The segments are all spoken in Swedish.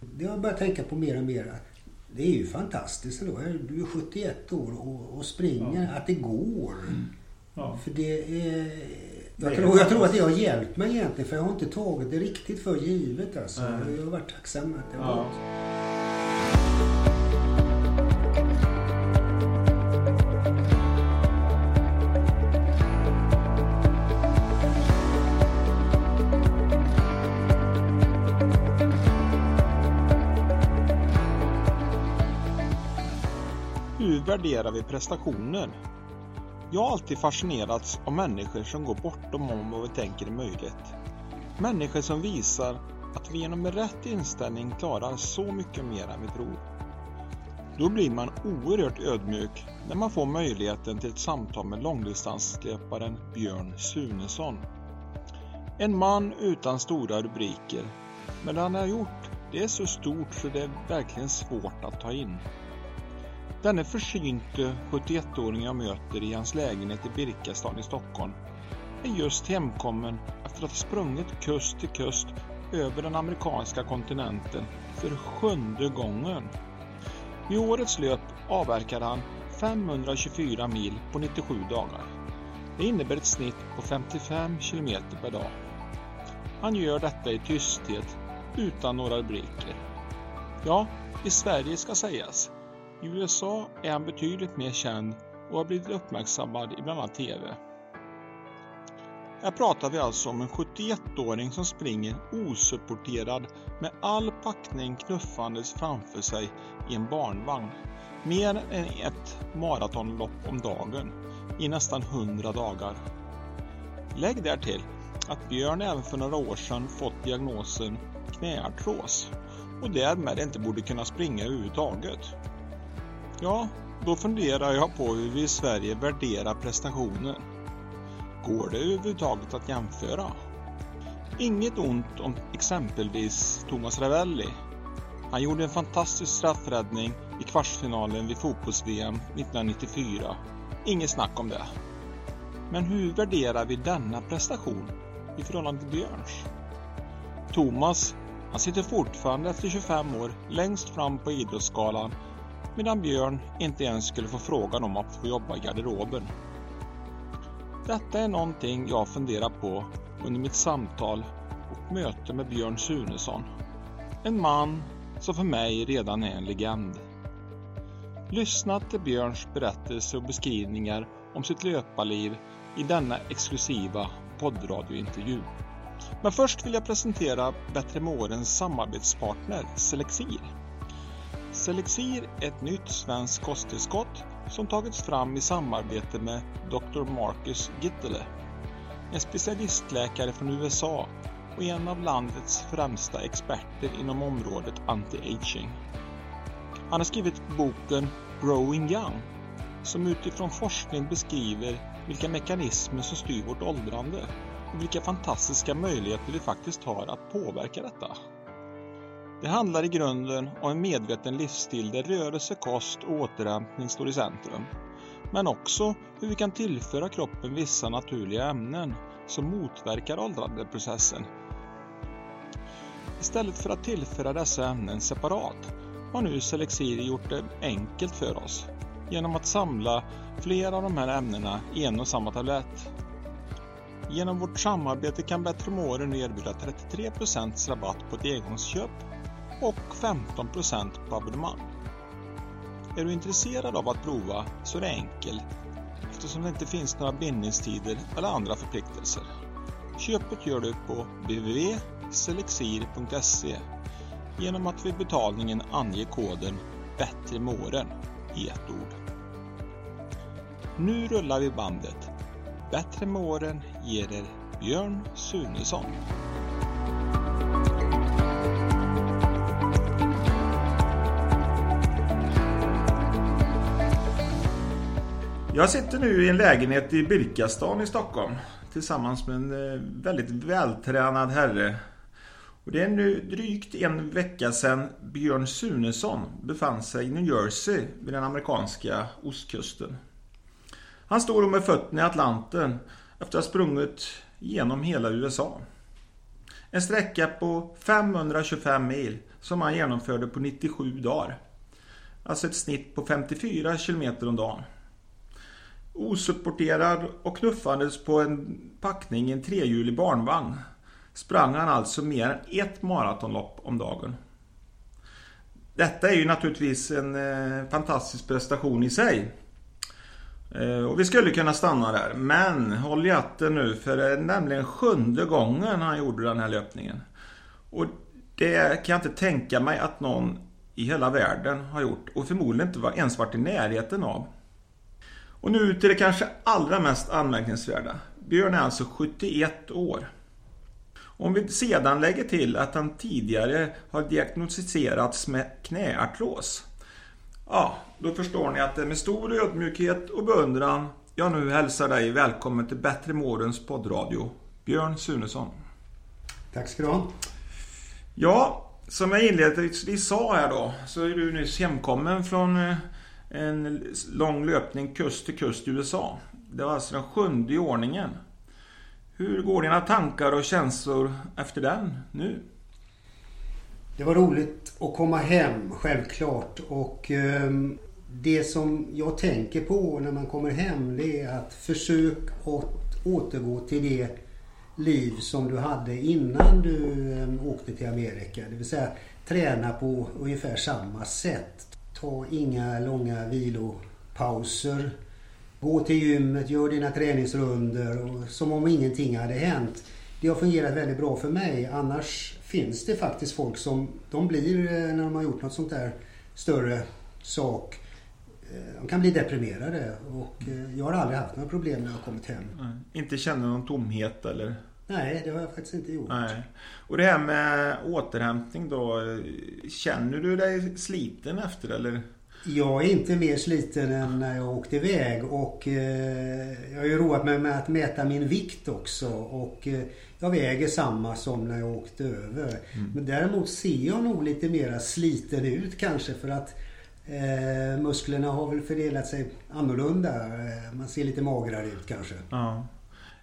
Det har jag börjat tänka på mer och mer. Det är ju fantastiskt ändå. Du är 71 år och, och springer. Ja. Att det går. Mm. Ja. För det är... Jag tror, jag tror att det har hjälpt mig egentligen för jag har inte tagit det riktigt för givet alltså. Jag har varit tacksam att det har ja. Hur värderar vi prestationer? Jag har alltid fascinerats av människor som går bortom om vad vi tänker är möjligt. Människor som visar att vi genom rätt inställning klarar så mycket mer än vi tror. Då blir man oerhört ödmjuk när man får möjligheten till ett samtal med långdistanslöparen Björn Sunesson. En man utan stora rubriker, men det han har gjort, det är så stort så det är verkligen svårt att ta in. Denne försynte 71-åring jag möter i hans lägenhet i Birkastan i Stockholm är just hemkommen efter att ha sprungit kust till kust över den amerikanska kontinenten för sjunde gången. Vid årets löp avverkade han 524 mil på 97 dagar. Det innebär ett snitt på 55 km per dag. Han gör detta i tysthet utan några rubriker. Ja, i Sverige ska sägas. I USA är han betydligt mer känd och har blivit uppmärksammad i bland annat TV. Här pratar vi alltså om en 71-åring som springer osupporterad med all packning knuffandes framför sig i en barnvagn. Mer än ett maratonlopp om dagen i nästan 100 dagar. Lägg därtill att Björn även för några år sedan fått diagnosen knäartros och därmed inte borde kunna springa överhuvudtaget. Ja, då funderar jag på hur vi i Sverige värderar prestationer. Går det överhuvudtaget att jämföra? Inget ont om exempelvis Thomas Ravelli. Han gjorde en fantastisk straffräddning i kvartsfinalen vid fotbolls-VM 1994. Inget snack om det. Men hur värderar vi denna prestation i förhållande till Björns? Thomas, han sitter fortfarande efter 25 år längst fram på Idrottsskalan medan Björn inte ens skulle få frågan om att få jobba i garderoben. Detta är någonting jag funderar på under mitt samtal och möte med Björn Sunesson. En man som för mig redan är en legend. Lyssna till Björns berättelser och beskrivningar om sitt löparliv i denna exklusiva poddradiointervju. Men först vill jag presentera Bättre med årens samarbetspartner Selexir. Selexir är ett nytt svenskt kosttillskott som tagits fram i samarbete med Dr. Marcus Gittele, en specialistläkare från USA och en av landets främsta experter inom området anti-aging. Han har skrivit boken Growing Young som utifrån forskning beskriver vilka mekanismer som styr vårt åldrande och vilka fantastiska möjligheter vi faktiskt har att påverka detta. Det handlar i grunden om en medveten livsstil där rörelse, kost och återhämtning står i centrum. Men också hur vi kan tillföra kroppen vissa naturliga ämnen som motverkar åldrandeprocessen. Istället för att tillföra dessa ämnen separat har nu Selexir gjort det enkelt för oss genom att samla flera av de här ämnena i en och samma tablett. Genom vårt samarbete kan Bättre Måren erbjuda 33% rabatt på ett engångsköp och 15 på abonnemang. Är du intresserad av att prova så är det enkelt eftersom det inte finns några bindningstider eller andra förpliktelser. Köpet gör du på www.selexir.se genom att vid betalningen ange koden Bättre med åren i ett ord. Nu rullar vi bandet. Bättre med åren ger er Björn Sunesson. Jag sitter nu i en lägenhet i Birkastan i Stockholm tillsammans med en eh, väldigt vältränad herre. Och det är nu drygt en vecka sedan Björn Sunesson befann sig i New Jersey vid den amerikanska ostkusten. Han står med fötterna i Atlanten efter att ha sprungit genom hela USA. En sträcka på 525 mil som han genomförde på 97 dagar. Alltså ett snitt på 54 km om dagen. Osupporterad och knuffandes på en packning i en trehjulig barnvagn sprang han alltså mer än ett maratonlopp om dagen. Detta är ju naturligtvis en eh, fantastisk prestation i sig. Eh, och vi skulle kunna stanna där, men håll i hatten nu för det är nämligen sjunde gången han gjorde den här löpningen. Och det kan jag inte tänka mig att någon i hela världen har gjort och förmodligen inte ens varit i närheten av. Och nu till det kanske allra mest anmärkningsvärda. Björn är alltså 71 år. Om vi sedan lägger till att han tidigare har diagnostiserats med knäartros. Ja, då förstår ni att det är med stor ödmjukhet och beundran jag nu hälsar dig välkommen till Bättre Mårdens poddradio. Björn Sunesson. Tack ska du ha. Ja, som jag inledningsvis sa här då, så är du nyss hemkommen från eh, en lång löpning kust till kust i USA. Det var alltså den sjunde i ordningen. Hur går dina tankar och känslor efter den nu? Det var roligt att komma hem, självklart. Och eh, det som jag tänker på när man kommer hem det är att försök att återgå till det liv som du hade innan du eh, åkte till Amerika. Det vill säga träna på ungefär samma sätt. Ta inga långa vilopauser. Gå till gymmet, gör dina träningsrunder och som om ingenting hade hänt. Det har fungerat väldigt bra för mig. Annars finns det faktiskt folk som de blir eh, när de har gjort något sånt där större sak. Eh, de kan bli deprimerade och eh, jag har aldrig haft några problem när jag har kommit hem. Nej. Inte känna någon tomhet eller? Nej, det har jag faktiskt inte gjort. Nej. Och det här med återhämtning då. Känner du dig sliten efter eller? Jag är inte mer sliten än när jag åkte iväg och eh, jag har ju roat mig med att mäta min vikt också och eh, jag väger samma som när jag åkte över. Mm. Men däremot ser jag nog lite mera sliten ut kanske för att eh, musklerna har väl fördelat sig annorlunda. Eh, man ser lite magrare ut kanske. Ja.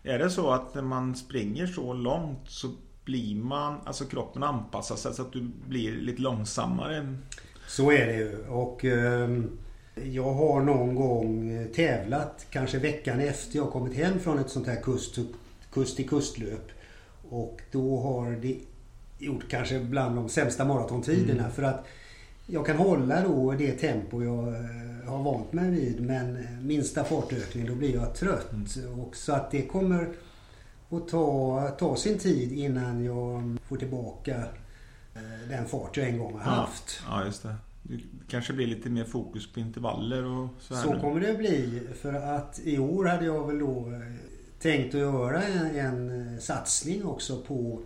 Är det så att när man springer så långt så blir man, alltså kroppen anpassar sig så att du blir lite långsammare? Så är det ju. Och eh, jag har någon gång tävlat, kanske veckan efter jag kommit hem från ett sånt här kust, kust till kustlöp. Och då har det gjort kanske bland de sämsta maratontiderna. Mm. För att jag kan hålla då det tempo jag eh, har vant mig vid. Men minsta fartökning då blir jag trött. Mm. Och så att det kommer att ta, ta sin tid innan jag får tillbaka eh, den fart jag en gång har haft. Ja, just det. Det kanske blir lite mer fokus på intervaller och så här Så nu. kommer det bli. För att i år hade jag väl då eh, tänkt att göra en, en satsning också på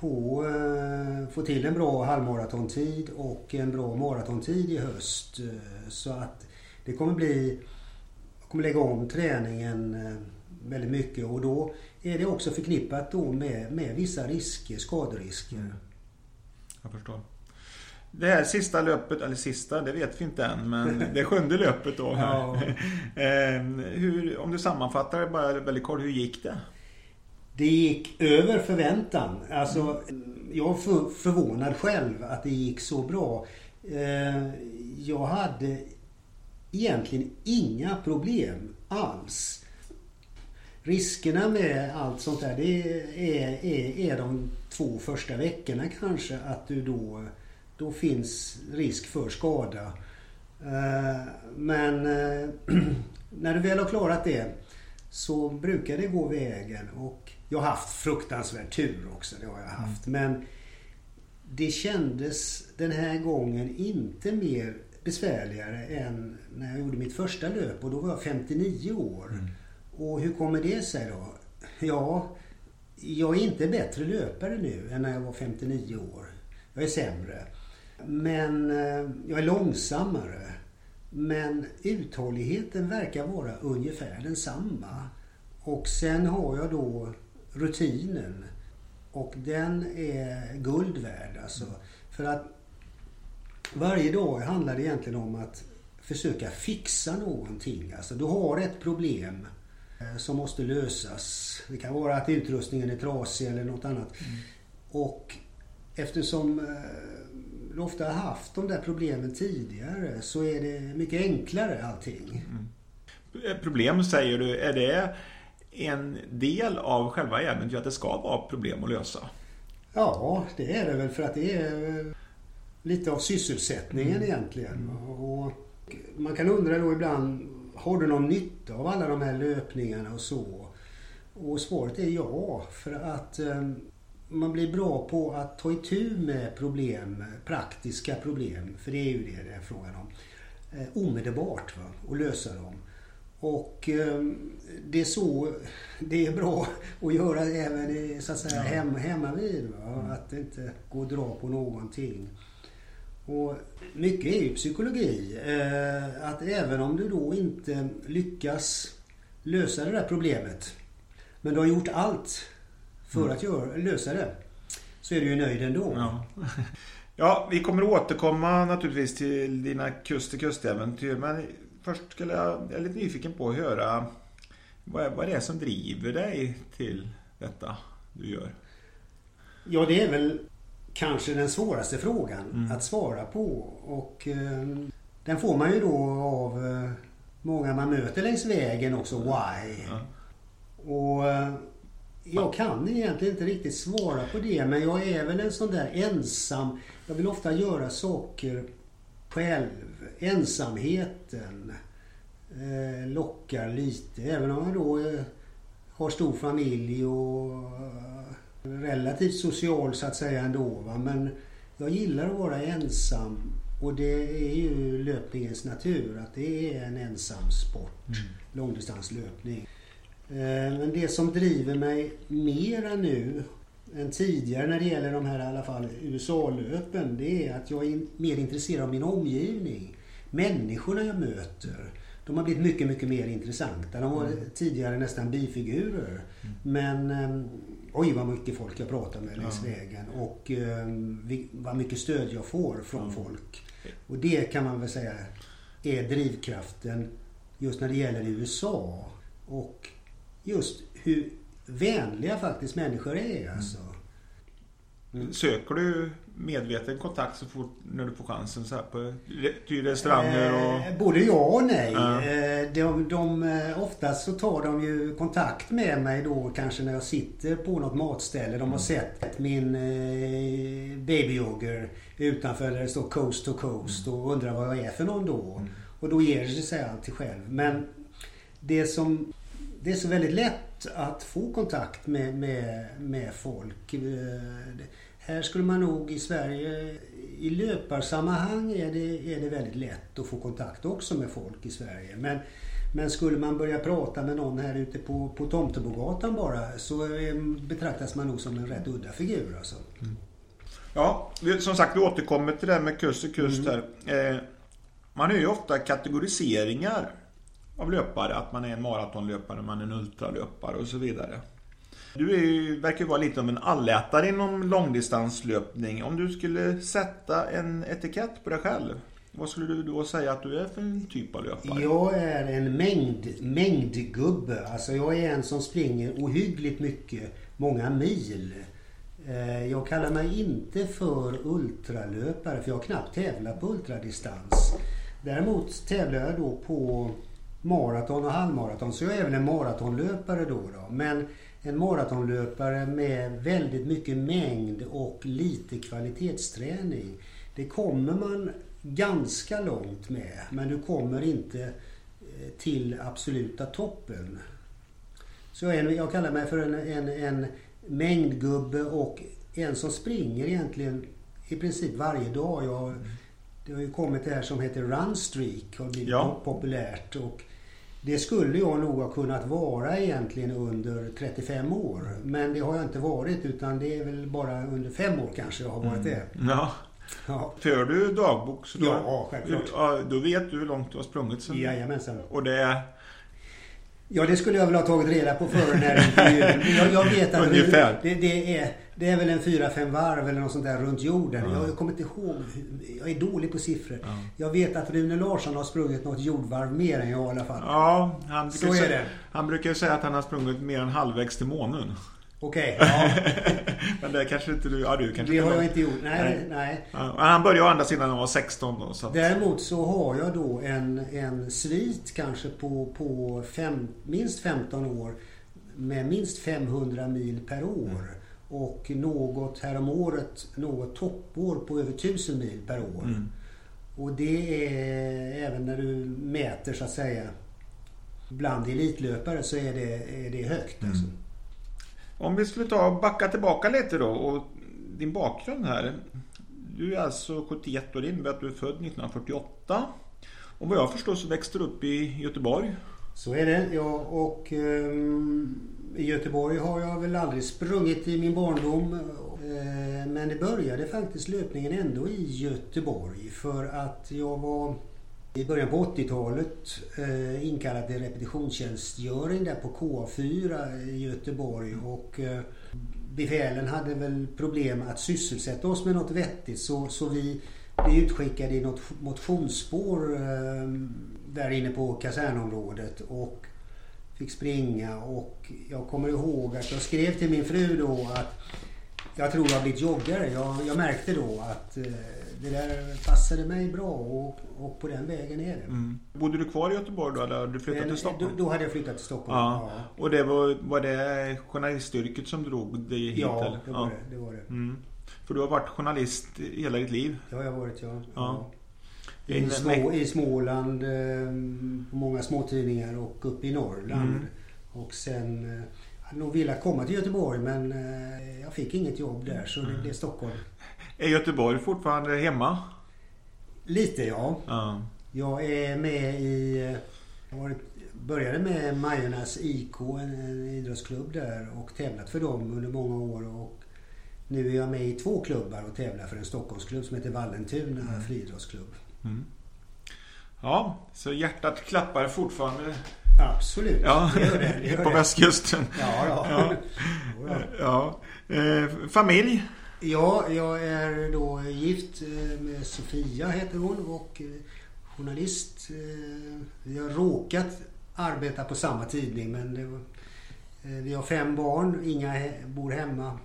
på eh, få till en bra halvmaratontid och en bra maratontid i höst. Eh, så att det kommer bli... Jag kommer lägga om träningen eh, väldigt mycket och då är det också förknippat då med, med vissa risker, skaderisker. Mm. Jag förstår. Det här sista löpet, eller sista, det vet vi inte än, men det sjunde löpet då. Ja. hur, om du sammanfattar det bara väldigt kort, hur gick det? Det gick över förväntan. Alltså, jag var förvånad själv att det gick så bra. Eh, jag hade egentligen inga problem alls. Riskerna med allt sånt där, det är, är, är de två första veckorna kanske. Att du då, då finns risk för skada. Eh, men eh, när du väl har klarat det så brukar det gå vägen. Och jag har haft fruktansvärd tur också, det har jag haft. Mm. Men det kändes den här gången inte mer besvärligare än när jag gjorde mitt första löp och då var jag 59 år. Mm. Och hur kommer det sig då? Ja, jag är inte bättre löpare nu än när jag var 59 år. Jag är sämre. Men eh, jag är långsammare. Men uthålligheten verkar vara ungefär densamma. Och sen har jag då rutinen. Och den är guld värd alltså. För att varje dag handlar det egentligen om att försöka fixa någonting. Alltså du har ett problem eh, som måste lösas. Det kan vara att utrustningen är trasig eller något annat. Mm. Och eftersom eh, du ofta har haft de där problemen tidigare så är det mycket enklare allting. Mm. Problem säger du, är det en del av själva äventyret att det ska vara problem att lösa? Ja, det är det väl för att det är lite av sysselsättningen mm. egentligen. Och man kan undra då ibland, har du någon nytta av alla de här löpningarna och så? Och svaret är ja, för att eh, man blir bra på att ta itu med problem, praktiska problem, för det är ju det det är frågan om, eh, omedelbart va? och lösa dem. Och eh, det är så det är bra att göra även så att säga, hem, hemma vid. Va? Mm. Att inte gå och dra på någonting. Och mycket är ju psykologi. Eh, att även om du då inte lyckas lösa det där problemet men du har gjort allt för mm. att göra, lösa det. Så är du ju nöjd ändå. Ja. ja, vi kommer återkomma naturligtvis till dina kust-till-kust-äventyr. Men först skulle jag, jag är lite nyfiken på att höra vad, vad är det som driver dig till detta du gör? Ja, det är väl kanske den svåraste frågan mm. att svara på. Och eh, den får man ju då av eh, många man möter längs vägen också. Why? Ja. Och eh, jag kan egentligen inte riktigt svara på det men jag är väl en sån där ensam. Jag vill ofta göra saker själv. Ensamheten lockar lite. Även om jag då eh, har stor familj och eh, relativt social så att säga ändå. Va? Men jag gillar att vara ensam. Och det är ju löpningens natur att det är en ensam sport. Mm. Långdistanslöpning. Eh, men det som driver mig mera nu än tidigare när det gäller de här i alla fall USA-löpen det är att jag är mer intresserad av min omgivning. Människorna jag möter. De har blivit mycket, mycket mer intressanta. De var mm. tidigare nästan bifigurer. Mm. Men ehm, oj vad mycket folk jag pratar med längs ja. vägen och um, vad mycket stöd jag får från mm. folk. Och det kan man väl säga är drivkraften just när det gäller USA. Och just hur vänliga faktiskt människor är. Mm. Alltså. Mm. Söker du medveten kontakt så fort när du får chansen så här på till restauranger och... Eh, både ja och nej. Ja. Eh, de, de, eh, oftast så tar de ju kontakt med mig då kanske när jag sitter på något matställe. De har mm. sett min eh, babyjogger utanför där det står Coast to Coast mm. och undrar vad jag är för någon då. Mm. Och då ger det sig alltid själv. Men det som det är så väldigt lätt att få kontakt med, med, med folk. Eh, här skulle man nog i Sverige, i löparsammanhang är det, är det väldigt lätt att få kontakt också med folk i Sverige. Men, men skulle man börja prata med någon här ute på, på Tomtebogatan bara så betraktas man nog som en rätt udda figur alltså. Mm. Ja, som sagt vi återkommer till det här med kust och kust mm. Eh, man har ju ofta kategoriseringar av löpare. Att man är en maratonlöpare, man är en ultralöpare och så vidare. Du är ju, verkar vara lite av en allätare inom långdistanslöpning. Om du skulle sätta en etikett på dig själv, vad skulle du då säga att du är för en typ av löpare? Jag är en mängd, mängdgubbe. Alltså jag är en som springer ohyggligt mycket, många mil. Eh, jag kallar mig inte för ultralöpare för jag har knappt tävlat på ultradistans. Däremot tävlar jag då på maraton och halvmaraton. Så jag är även en maratonlöpare då, då. Men en maratonlöpare med väldigt mycket mängd och lite kvalitetsträning. Det kommer man ganska långt med. Men du kommer inte eh, till absoluta toppen. Så jag, är, jag kallar mig för en, en, en mängdgubbe och en som springer egentligen i princip varje dag. Jag, det har ju kommit det här som heter Runstreak och blivit ja. populärt. Och det skulle jag nog ha kunnat vara egentligen under 35 år. Men det har jag inte varit utan det är väl bara under fem år kanske jag har varit det. Mm. Ja. Ja. För du dagbok så då, ja, självklart. då vet du hur långt du har sprungit sen. Jajamensan. Och det är Ja, det skulle jag väl ha tagit reda på före den här intervjun. Jag, jag vet att. Det, det, är, det är väl en fyra fem varv eller något sånt där runt jorden. Ja. Jag kommer inte ihåg. Jag är dålig på siffror. Ja. Jag vet att Rune Larsson har sprungit något jordvarv mer än jag i alla fall. Ja, han Så är det. Han brukar säga att han har sprungit mer än halvvägs till månen. Okej, okay, ja. Men det kanske inte du... Ja, du kanske Det har jag inte gjort. Nej, nej. nej. Ja, han började å andra sidan när han var 16 då. Så att... Däremot så har jag då en, en svit kanske på, på fem, minst 15 år med minst 500 mil per år. Mm. Och något häromåret, något toppår på över 1000 mil per år. Mm. Och det är även när du mäter så att säga bland elitlöpare så är det, är det högt. Alltså. Mm. Om vi skulle ta och backa tillbaka lite då och din bakgrund här. Du är alltså 71 år, innebär att du är född 1948. Och vad jag förstår så växte du upp i Göteborg. Så är det, ja. Och um, i Göteborg har jag väl aldrig sprungit i min barndom. Eh, men det började faktiskt löpningen ändå i Göteborg. För att jag var i början på 80-talet eh, inkallad till repetitionstjänstgöring där på KA4 i Göteborg och eh, befälen hade väl problem att sysselsätta oss med något vettigt så, så vi blev utskickade i något motionsspår eh, där inne på kasernområdet och fick springa och jag kommer ihåg att jag skrev till min fru då att jag tror jag blivit joggare. Jag, jag märkte då att eh, det där passade mig bra och, och på den vägen är det. Mm. Bodde du kvar i Göteborg då eller hade du flyttat till Stockholm? Då, då, hade jag flyttat till Stockholm. Ja. ja. Och det var, var det journalistyrket som drog dig hit? Ja, eller? det var ja. det. det, var det. Mm. För du har varit journalist hela ditt liv? Ja, jag har varit ja. ja. I, små, I Småland, eh, på många småtidningar och uppe i Norrland. Mm. Och sen eh, hade nog velat komma till Göteborg men eh, jag fick inget jobb där så det mm. blev Stockholm. Är Göteborg fortfarande hemma? Lite ja. ja. Jag är med i... Jag började med Majornas IK, en idrottsklubb där och tävlat för dem under många år. Och nu är jag med i två klubbar och tävlar för en Stockholmsklubb som heter Vallentuna mm. friidrottsklubb. Mm. Ja, så hjärtat klappar fortfarande Absolut, ja. det gör det. det gör på det. västkusten. Ja, ja. ja. ja. Eh, familj? Ja, jag är då gift eh, med Sofia heter hon och eh, journalist. Eh, vi har råkat arbeta på samma tidning men var, vi har fem barn, inga bor hemma.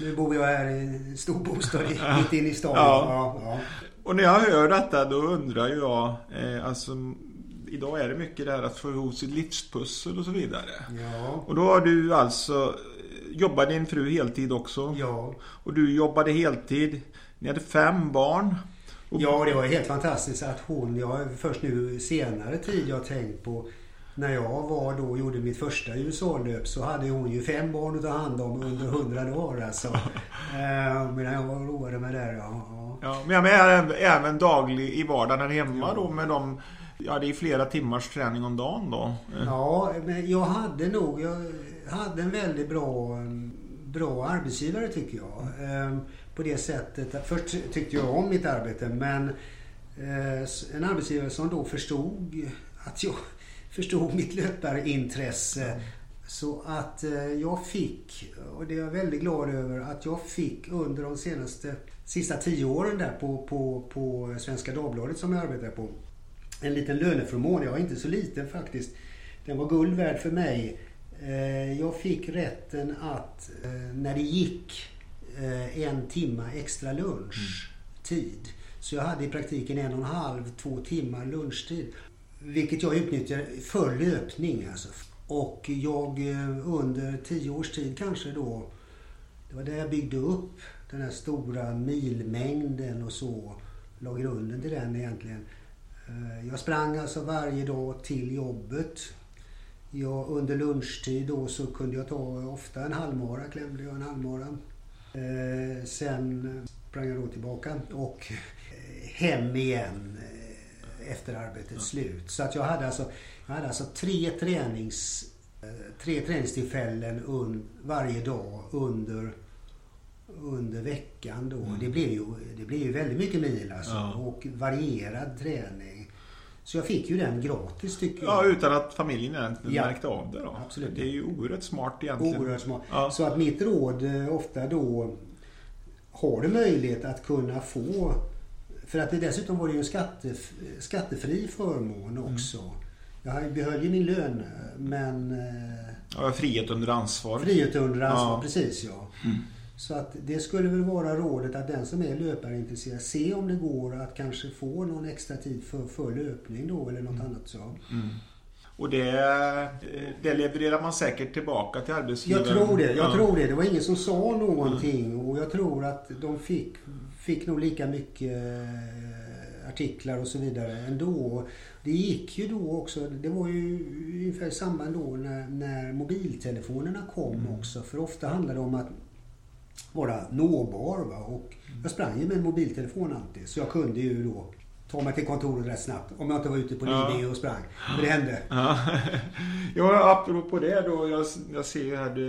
Nu bor jag här i en stor bostad mitt inne i stan. Ja. Ja, och när jag hör detta då undrar jag, alltså idag är det mycket det här att få ihop sitt livspussel och så vidare. Ja. Och då har du alltså Jobbar din fru heltid också? Ja. Och du jobbade heltid. Ni hade fem barn. Och... Ja, det var helt fantastiskt att hon, jag först nu senare tid jag tänkt på när jag var då och gjorde mitt första USA-löp så hade hon ju fem barn att ta hand om under hundra dagar alltså. eh, medan jag var roade med det. Ja, ja. men jag menar även daglig i vardagen hemma ja. då med de Ja, det är flera timmars träning om dagen då. Ja, men jag hade nog... Jag hade en väldigt bra, bra arbetsgivare tycker jag. Ehm, på det sättet först tyckte jag om mitt arbete men eh, en arbetsgivare som då förstod att jag förstod mitt löparintresse. Så att eh, jag fick, och det är jag väldigt glad över, att jag fick under de senaste sista tio åren där på, på, på Svenska Dagbladet som jag arbetar på en liten löneförmån. Jag var inte så liten faktiskt. Den var guld värd för mig. Eh, jag fick rätten att eh, när det gick eh, en timma extra lunchtid. Mm. Så jag hade i praktiken en och en halv, två timmar lunchtid. Vilket jag utnyttjade för löpning alltså. Och jag under tio års tid kanske då. Det var där jag byggde upp den här stora milmängden och så. La grunden till den egentligen. Eh, jag sprang alltså varje dag till jobbet. Jag, under lunchtid då så kunde jag ta ofta en halvmara, klämde jag en halvmara. Eh, sen sprang jag då tillbaka och eh, hem igen efter arbetets slut. Så att jag hade alltså, jag hade alltså tre, tränings, tre träningstillfällen un, varje dag under under veckan då. Mm. Det, blev ju, det blev ju väldigt mycket mil alltså. Ja. Och varierad träning. Så jag fick ju den gratis tycker jag. Ja, utan att familjen egentligen ja. märkte av det då. Absolut. Det är ju oerhört smart egentligen. Oerhört smart. Ja. Så att mitt råd eh, ofta då har du möjlighet att kunna få för att det dessutom var det ju en skattef skattefri förmån mm. också. Mm. Jag behöll ju min lön men... Eh, ja, frihet under ansvar. Frihet under ansvar, ja. precis ja. Mm. Så att det skulle väl vara rådet att den som är löparintresserad, se om det går att kanske få någon extra tid för, för löpning då eller något mm. annat så. Mm. Och det, det levererar man säkert tillbaka till arbetsgivaren? Jag tror det. Jag ja. tror det. Det var ingen som sa någonting och jag tror att de fick, fick nog lika mycket eh, artiklar och så vidare ändå. Det gick ju då också, det var ju ungefär i samband då när, när mobiltelefonerna kom mm. också. För ofta handlade det om att vara nåbar. Va? Och jag sprang ju med en mobiltelefon alltid. Så jag kunde ju då ta mig till kontoret rätt snabbt. Om jag inte var ute på Lidingö ja. och sprang. För det hände. Ja, ja apropå det då. Jag, jag ser ju här du,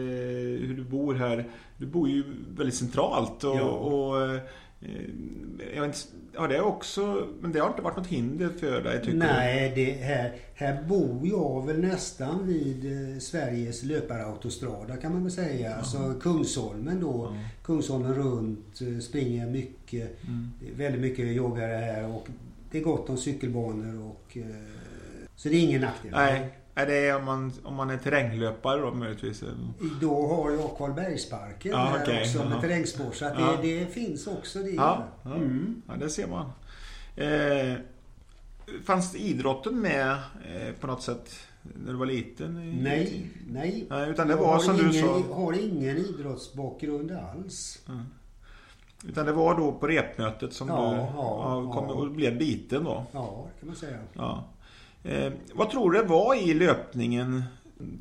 hur du bor här. Du bor ju väldigt centralt. Och, ja. och eh, jag vet inte, Ja, det också, men det har inte varit något hinder för dig tycker Nej, det här, här bor jag väl nästan vid eh, Sveriges löparautostrada kan man väl säga. Mm. Alltså Kungsholmen då. Mm. Kungsholmen runt, eh, springer mycket. Mm. Väldigt mycket joggare här och det är gott om cykelbanor och... Eh, så det är ingen nackdel. Nej. Är det om man, om man är terränglöpare då möjligtvis? Då har jag Karlbergsparken ja, här okay. också med ja. terrängspår. Så att ja. det, det, finns också det. Ja, ja. Mm. ja det ser man. Eh, fanns idrotten med eh, på något sätt när du var liten? Nej, nej. nej utan det var som ingen, du sa. Jag har ingen idrottsbakgrund alls. Mm. Utan det var då på repmötet som ja, du ja, kom och blev biten då? Ja, det kan man säga. Ja. Eh, vad tror du det var i löpningen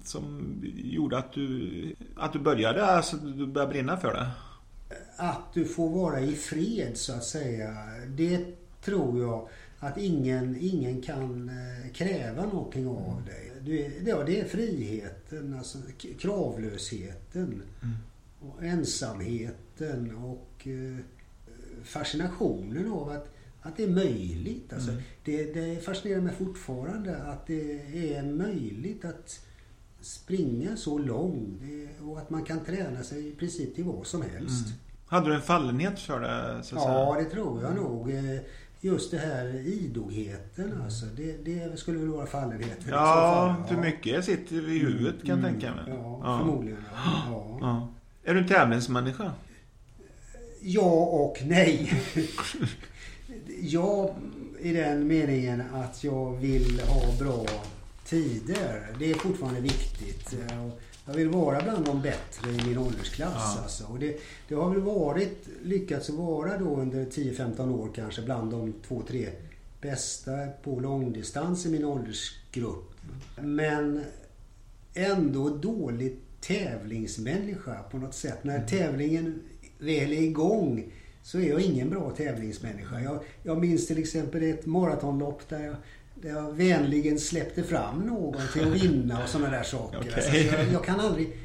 som gjorde att du, att du började, alltså du började brinna för det? Att du får vara i fred så att säga. Det tror jag att ingen, ingen kan eh, kräva någonting av dig. Det, ja, det är friheten, alltså kravlösheten. Mm. Och ensamheten och eh, fascinationen av att att det är möjligt. Alltså, mm. det, det fascinerar mig fortfarande att det är möjligt att springa så långt och att man kan träna sig i princip till vad som helst. Mm. Hade du en fallenhet för det? Så ja, säga? det tror jag mm. nog. Eh, just det här idogheten mm. alltså. Det, det skulle väl vara fallenhet. För ja, för mycket sitter i huvudet kan jag mm. tänka mig. Ja, ja. förmodligen. Ja. Ja. Är du en tävlingsmänniska? Ja och nej. Ja, i den meningen att jag vill ha bra tider. Det är fortfarande viktigt. Jag vill vara bland de bättre i min åldersklass. Ja. Alltså. Och det, det, har väl varit, lyckats vara då under 10-15 år kanske bland de två, tre bästa på långdistans i min åldersgrupp. Men ändå dålig tävlingsmänniska på något sätt. När mm. tävlingen väl är igång så är jag ingen bra tävlingsmänniska. Jag, jag minns till exempel ett maratonlopp där jag, där jag vänligen släppte fram någon till att vinna och sådana där saker. Okay. Alltså, jag, jag, kan aldrig...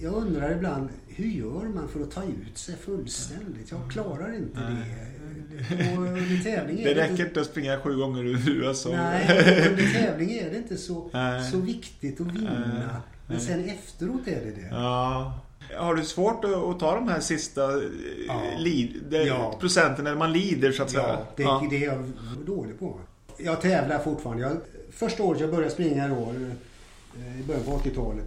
Jag undrar ibland, hur gör man för att ta ut sig fullständigt? Jag klarar inte det. Och under tävling är det räcker inte att springa sju gånger ur USA. Nej, under tävling är det inte så, så viktigt att vinna. Men sen efteråt är det det. Ja. Har du svårt att ta de här sista eh, ja. Ja. procenten när man lider så att säga? Ja, det, ja. det är jag dålig på. Jag tävlar fortfarande. Jag, första året jag började springa då, eh, i början på 80-talet.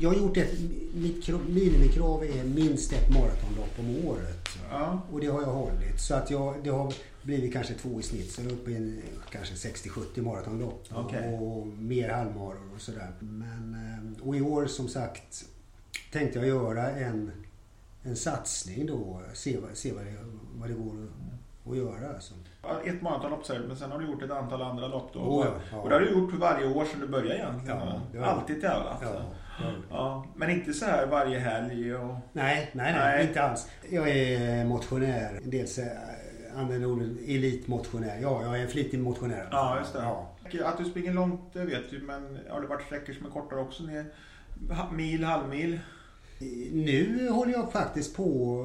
Jag har gjort ett, mitt minimikrav är minst ett maratonlopp om året. Ja. Och det har jag hållit. Så att jag, det har blivit kanske två i snitt. Så jag är uppe i en, kanske 60-70 maratonlopp. Okay. Och, och mer halvmaror och sådär. Men, eh, och i år som sagt tänkte jag göra en, en satsning då. Se, se vad, det, vad det går att, att göra. Alltså. Ett maratonlopp säger men sen har du gjort ett antal andra lopp då. Oh, ja, Och det har du gjort varje år sedan du började egentligen. Ja, Alltid tävlat. Ja, ja, men inte så här varje helg? Och... Nej, nej, nej, nej, inte alls. Jag är motionär. Dels använder ordet elitmotionär. Ja, jag är en flitig motionär. Ja, just det. Ja. Att du springer långt, det vet du. Men har det varit sträckor som är kortare också? Mil, halvmil? Nu håller jag faktiskt på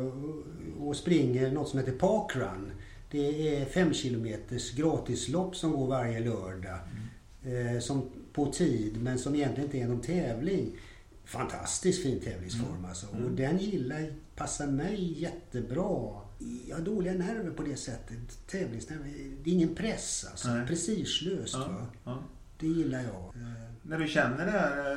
och springer något som heter Parkrun. Det är fem kilometers gratislopp som går varje lördag. Mm. som på tid men som egentligen inte är någon tävling. Fantastiskt fin tävlingsform mm. alltså. Och mm. den gillar, passar mig jättebra. Jag har dåliga nerver på det sättet. Tävlingsnerver. Det är ingen press alltså. Nej. Prestigelöst. Ja, ja. det gillar jag. När du känner det här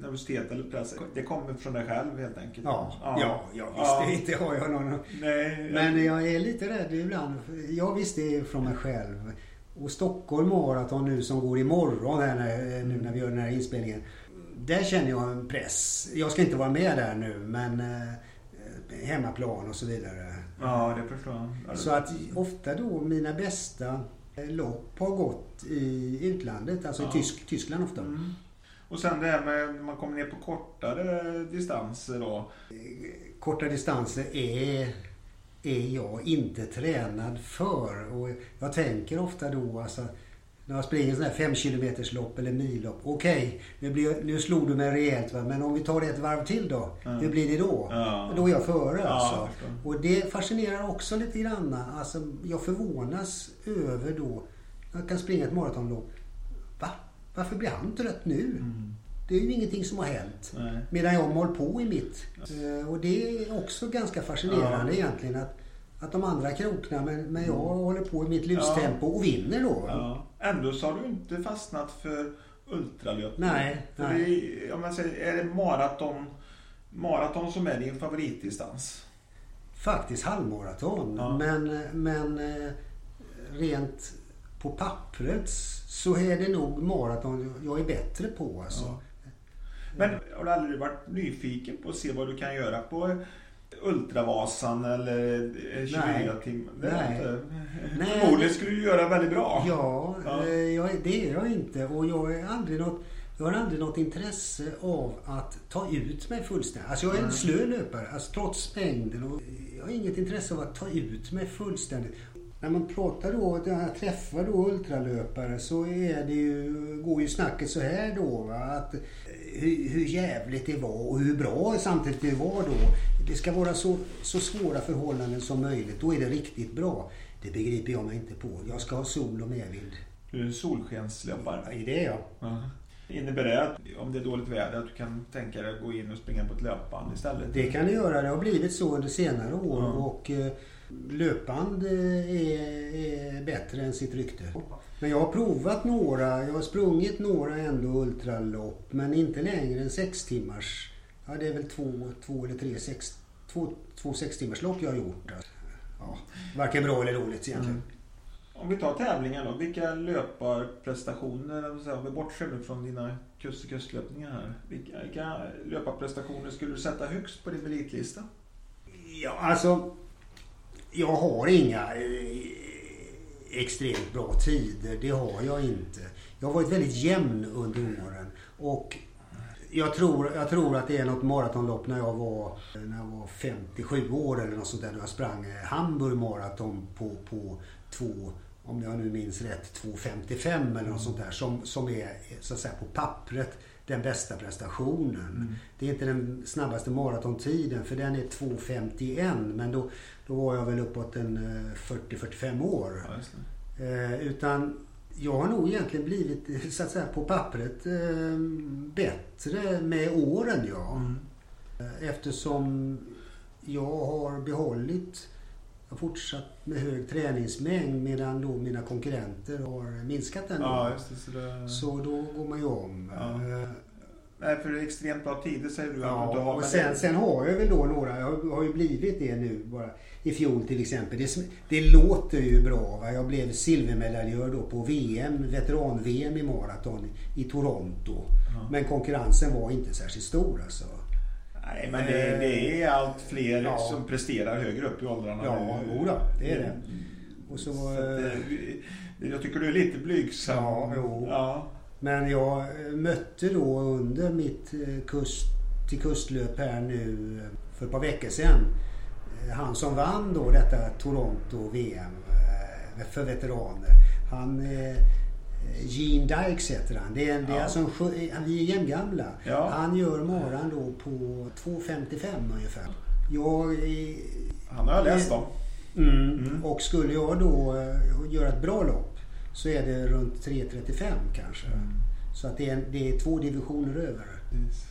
nervositet eller press, det kommer från dig själv helt enkelt? Ja, ja, ja, ja visst ja. inte har jag någon. Nej, Men jag är lite rädd ibland. Jag visste det är från mig själv. Och Stockholm Marathon nu som går imorgon här när, nu när vi gör den här inspelningen. Där känner jag en press. Jag ska inte vara med där nu men eh, hemmaplan och så vidare. Ja, det förstår jag. Så att ofta då mina bästa lopp har gått i utlandet, alltså ja. i Tysk, Tyskland ofta. Mm. Och sen det här med när man kommer ner på kortare distanser då? Korta distanser är, är jag inte tränad för. Och jag tänker ofta då alltså när jag springer sån här 5 km lopp eller millopp. Okej, okay, nu, nu slog du mig rejält va? men om vi tar det ett varv till då? Mm. Hur blir det då? Ja. Då är jag före ja, alltså. Och det fascinerar också lite grann. Alltså, jag förvånas över då, jag kan springa ett maratonlopp. Va? Varför blir han trött nu? Mm. Det är ju ingenting som har hänt. Nej. Medan jag mal på i mitt. Ja. Eh, och det är också ganska fascinerande egentligen. att att de andra kroknar men, men jag mm. håller på i mitt livstempo och vinner då. Ändå så har du inte fastnat för ultralöpning. Nej. För nej. Det, om man säger, är det maraton, maraton som är din favoritdistans? Faktiskt halvmaraton. Ja. Men, men eh, rent på pappret så är det nog maraton jag är bättre på. Alltså. Ja. Men har du aldrig varit nyfiken på att se vad du kan göra på Ultravasan eller 24 timmar. Nej. Nej. Förmodligen skulle du göra väldigt bra. Ja, ja. Eh, jag, det är jag inte. Och jag, är aldrig något, jag har aldrig något intresse av att ta ut mig fullständigt. Alltså jag är en slö löpare, alltså trots mängden. Och jag har inget intresse av att ta ut mig fullständigt. När man pratar då, när jag träffar då ultralöpare så är det ju, går ju snacket så här då. Va? Att hur, hur jävligt det var och hur bra samtidigt det var då. Det ska vara så, så svåra förhållanden som möjligt. Då är det riktigt bra. Det begriper jag mig inte på. Jag ska ha sol och medvind. Du är solskenslöpare? Ja, det är jag. Ja. Innebär det att om det är dåligt väder att du kan tänka dig att gå in och springa på ett löpband istället? Det kan det göra. Det har blivit så under senare år. Ja. Och eh, löpband eh, är, är bättre än sitt rykte. Men jag har provat några. Jag har sprungit några ändå ultralopp. Men inte längre än sex timmars. Ja, det är väl två, två eller tre sex, två, två sex timmars lopp jag har gjort. Ja, varken bra eller dåligt egentligen. Mm. Om vi tar tävlingar då. Vilka löparprestationer, om vi bortser från dina kust-till-kustlöpningar här. Vilka, vilka löparprestationer skulle du sätta högst på din meritlista? Ja, alltså. Jag har inga eh, extremt bra tider. Det har jag inte. Jag har varit väldigt jämn under åren. Och jag tror, jag tror att det är något maratonlopp när jag var, när jag var 57 år eller något sånt där. Jag sprang eh, Hamburg maraton på, på två, om jag nu minns rätt, 2.55 eller något sånt där. Som, som är så att säga på pappret den bästa prestationen. Mm. Det är inte den snabbaste maratontiden för den är 2.51 men då, då var jag väl uppåt en 40-45 eh, år. Ja, eh, utan jag har nog egentligen blivit, så att säga, på pappret eh, bättre med åren, ja. Mm. Eh, eftersom jag har behållit, jag har fortsatt med hög träningsmängd medan då mina konkurrenter har minskat den. Ja, det, så, det... så, då går man ju om. Ja. Eh, Nej, för det är extremt bra tider säger du. Ja, och sen, sen har jag väl då några, jag har ju blivit det nu bara i fjol till exempel. Det, det låter ju bra. Va? Jag blev silvermedaljör då på VM, veteran-VM i maraton i Toronto. Ja. Men konkurrensen var inte särskilt stor alltså. Nej, men det, eh, det är allt fler ja. som presterar högre upp i åldrarna. Ja, jodå, det är det. Och så, så att, eh, jag tycker du är lite blygsam. Ja, jo. Ja. Men jag mötte då under mitt eh, kust till kustlöp här nu för ett par veckor sedan han som vann då detta Toronto-VM eh, för veteraner. Han eh, Gene Dykes heter han. Det är, det är alltså en, vi är jämngamla. Ja. Han gör maran då på 2.55 ungefär. Jag, han har jag läst om. Mm, mm. Och skulle jag då eh, göra ett bra lopp så är det runt 3.35 kanske. Mm. Så att det är, det är två divisioner över. Yes.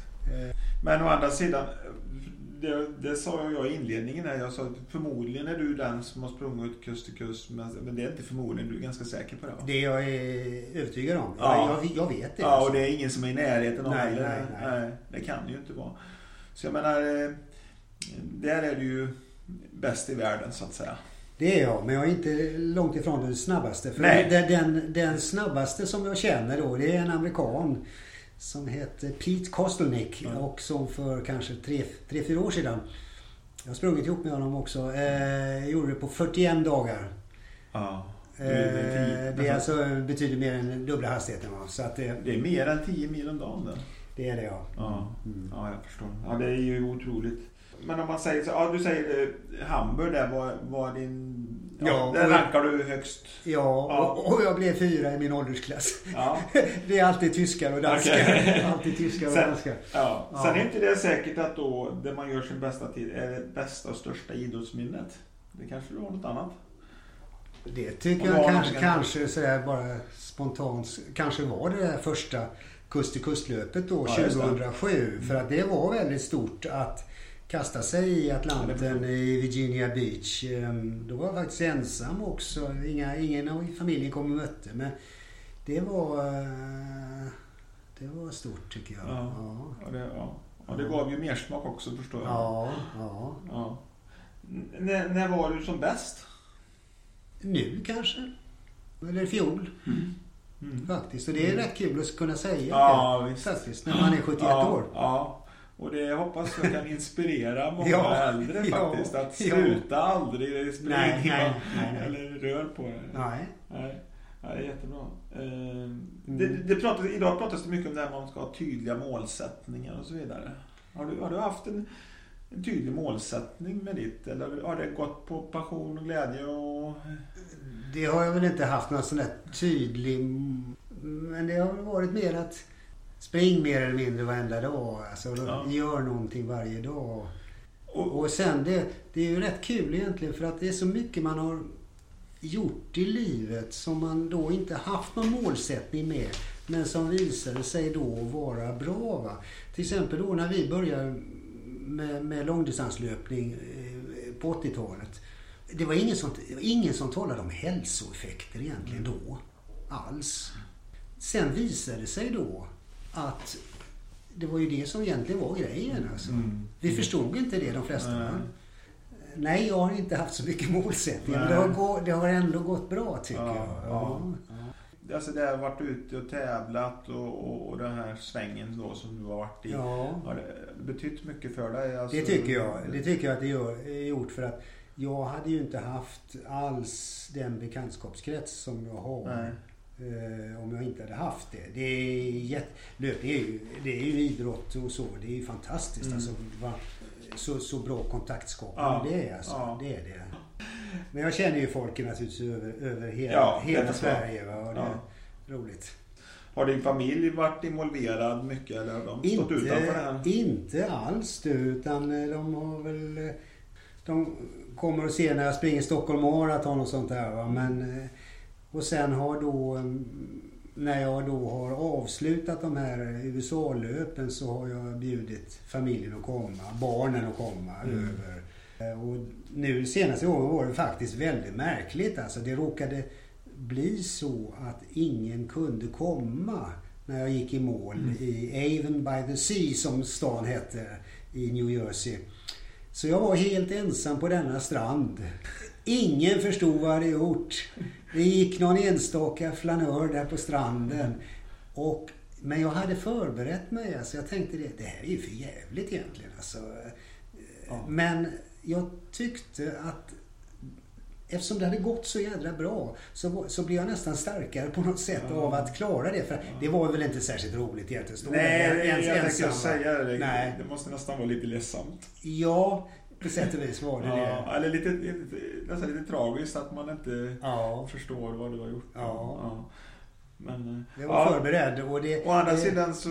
Men å andra sidan, det, det sa jag i inledningen här. Jag sa att förmodligen är du den som har sprungit kust till kust. Men det är inte förmodligen, du är ganska säker på det va? Det jag är övertygad om. Ja. Jag, jag vet det. Ja, och det är ingen som är i närheten av nej, nej, nej. nej, det kan det ju inte vara. Så jag menar, eh, där är du ju bäst i världen så att säga. Det är jag, men jag är inte långt ifrån den snabbaste. För. Den, den, den, snabbaste som jag känner då, det är en amerikan som heter Pete Kostelnick mm. och som för kanske 3-4 år sedan jag har sprungit ihop med honom också. Eh, gjorde det på 41 dagar. Ja. Eh, det är alltså betyder mer än dubbla hastigheten. Va? Så att det, det är mer än 10 mil om dagen det. Det är det ja. Ja, mm. ja jag förstår. Ja, det är ju otroligt. Men om man säger så, ja du säger eh, Hamburg där var, var din Ja, där rankar du högst. Ja, ja. Och, och, jag blev fyra i min åldersklass. Ja. det är alltid tyskar och danskar. Okay. alltid tyskar och Sen, danskar. Ja. ja. Sen är inte det säkert att då det man gör sin bästa tid är det bästa och största idrottsminnet. Det kanske du har något annat? Det tycker jag kanske, kanske så bara spontant kanske var det där första kust till kustlöpet då 2007. För att det var väldigt stort att kasta sig i Atlanten i Virginia Beach. Ehm, då var jag faktiskt ensam också. Inga, ingen i familjen kom och mötte. Men det var, eh, det var stort tycker jag. Ja, ja. det, ja. ja det gav ju mer smak också förstår jag. Ja, ja. ja. N när var du som bäst? Nu kanske. Eller i fjol. Mm. Mm. Faktiskt. Och det är mm. rätt kul att kunna säga ja, det. Visst. Faktiskt. När man är 71 ja, år. Ja. Och det hoppas jag kan inspirera många ja, äldre faktiskt. Ja, att sluta ja. aldrig springa nej, nej, nej, eller rör på det. Nej. nej. Ja, det är jättebra. Mm. Det, det pratas, idag pratas det mycket om det här man ska ha tydliga målsättningar och så vidare. Har du, har du haft en, en tydlig målsättning med ditt? Eller har det gått på passion och glädje? Och... Det har jag väl inte haft någon sån där tydlig... Men det har varit mer att Spring mer eller mindre varenda dag. Alltså, ja. Gör någonting varje dag. Och, och sen det, det är ju rätt kul egentligen för att det är så mycket man har gjort i livet som man då inte haft någon målsättning med. Men som visade sig då vara bra. Va? Till exempel då när vi började med, med långdistanslöpning eh, på 80-talet. Det var ingen som, ingen som talade om hälsoeffekter egentligen mm. då. Alls. Sen visade det sig då att det var ju det som egentligen var grejen. Mm. Alltså. Mm. Vi förstod inte det de flesta. Nej. Nej, jag har inte haft så mycket målsättningar. Men det har, det har ändå gått bra tycker ja, jag. Ja. Ja. Alltså det har varit ute och tävlat och, och, och den här svängen då som du har varit i. Ja. Har det betytt mycket för dig? Alltså... Det tycker jag. Det tycker jag att det är gjort för att jag hade ju inte haft alls den bekantskapskrets som jag har. Nej. Eh, om jag inte hade haft det. Det är, jätt, löpning är ju, det är ju idrott och så. Det är ju fantastiskt. Mm. Alltså, så, så bra kontaktskapande ja. det är. Alltså, ja. det är det. Men jag känner ju folk naturligtvis över, över hela, ja, hela Sverige. Va, och det är roligt. Har din familj varit involverad mycket eller har de inte, stått utanför det här? Inte alls du, utan eh, de har väl... Eh, de kommer och ser när jag springer Stockholm Marathon och sånt där. Va? Men och sen har då, mm, när jag då har avslutat de här USA-löpen så har jag bjudit familjen att komma, barnen att komma mm. över. Eh, och nu senaste gången var det faktiskt väldigt märkligt. Alltså det råkade bli så att ingen kunde komma när jag gick i mål mm. i Avon by the Sea som stan hette i New Jersey. Så jag var helt ensam på denna strand. Ingen förstod vad jag hade gjort. Det gick någon enstaka flanör där på stranden. Och, men jag hade förberett mig. Alltså jag tänkte det, det här är ju för jävligt egentligen. Alltså, ja. Men jag tyckte att eftersom det hade gått så jädra bra så, så blev jag nästan starkare på något sätt ja. av att klara det. För det var väl inte särskilt roligt egentligen. Stå Nej, där, ens, jag tänkte säga det. Nej. Det måste nästan vara lite ledsamt. Ja, på sätt och vis var det ja, det. Eller lite, nästan lite tragiskt att man inte ja. förstår vad du har gjort. Ja. ja. Men, jag var ja. förberedd. Och det, Å andra det... sidan så,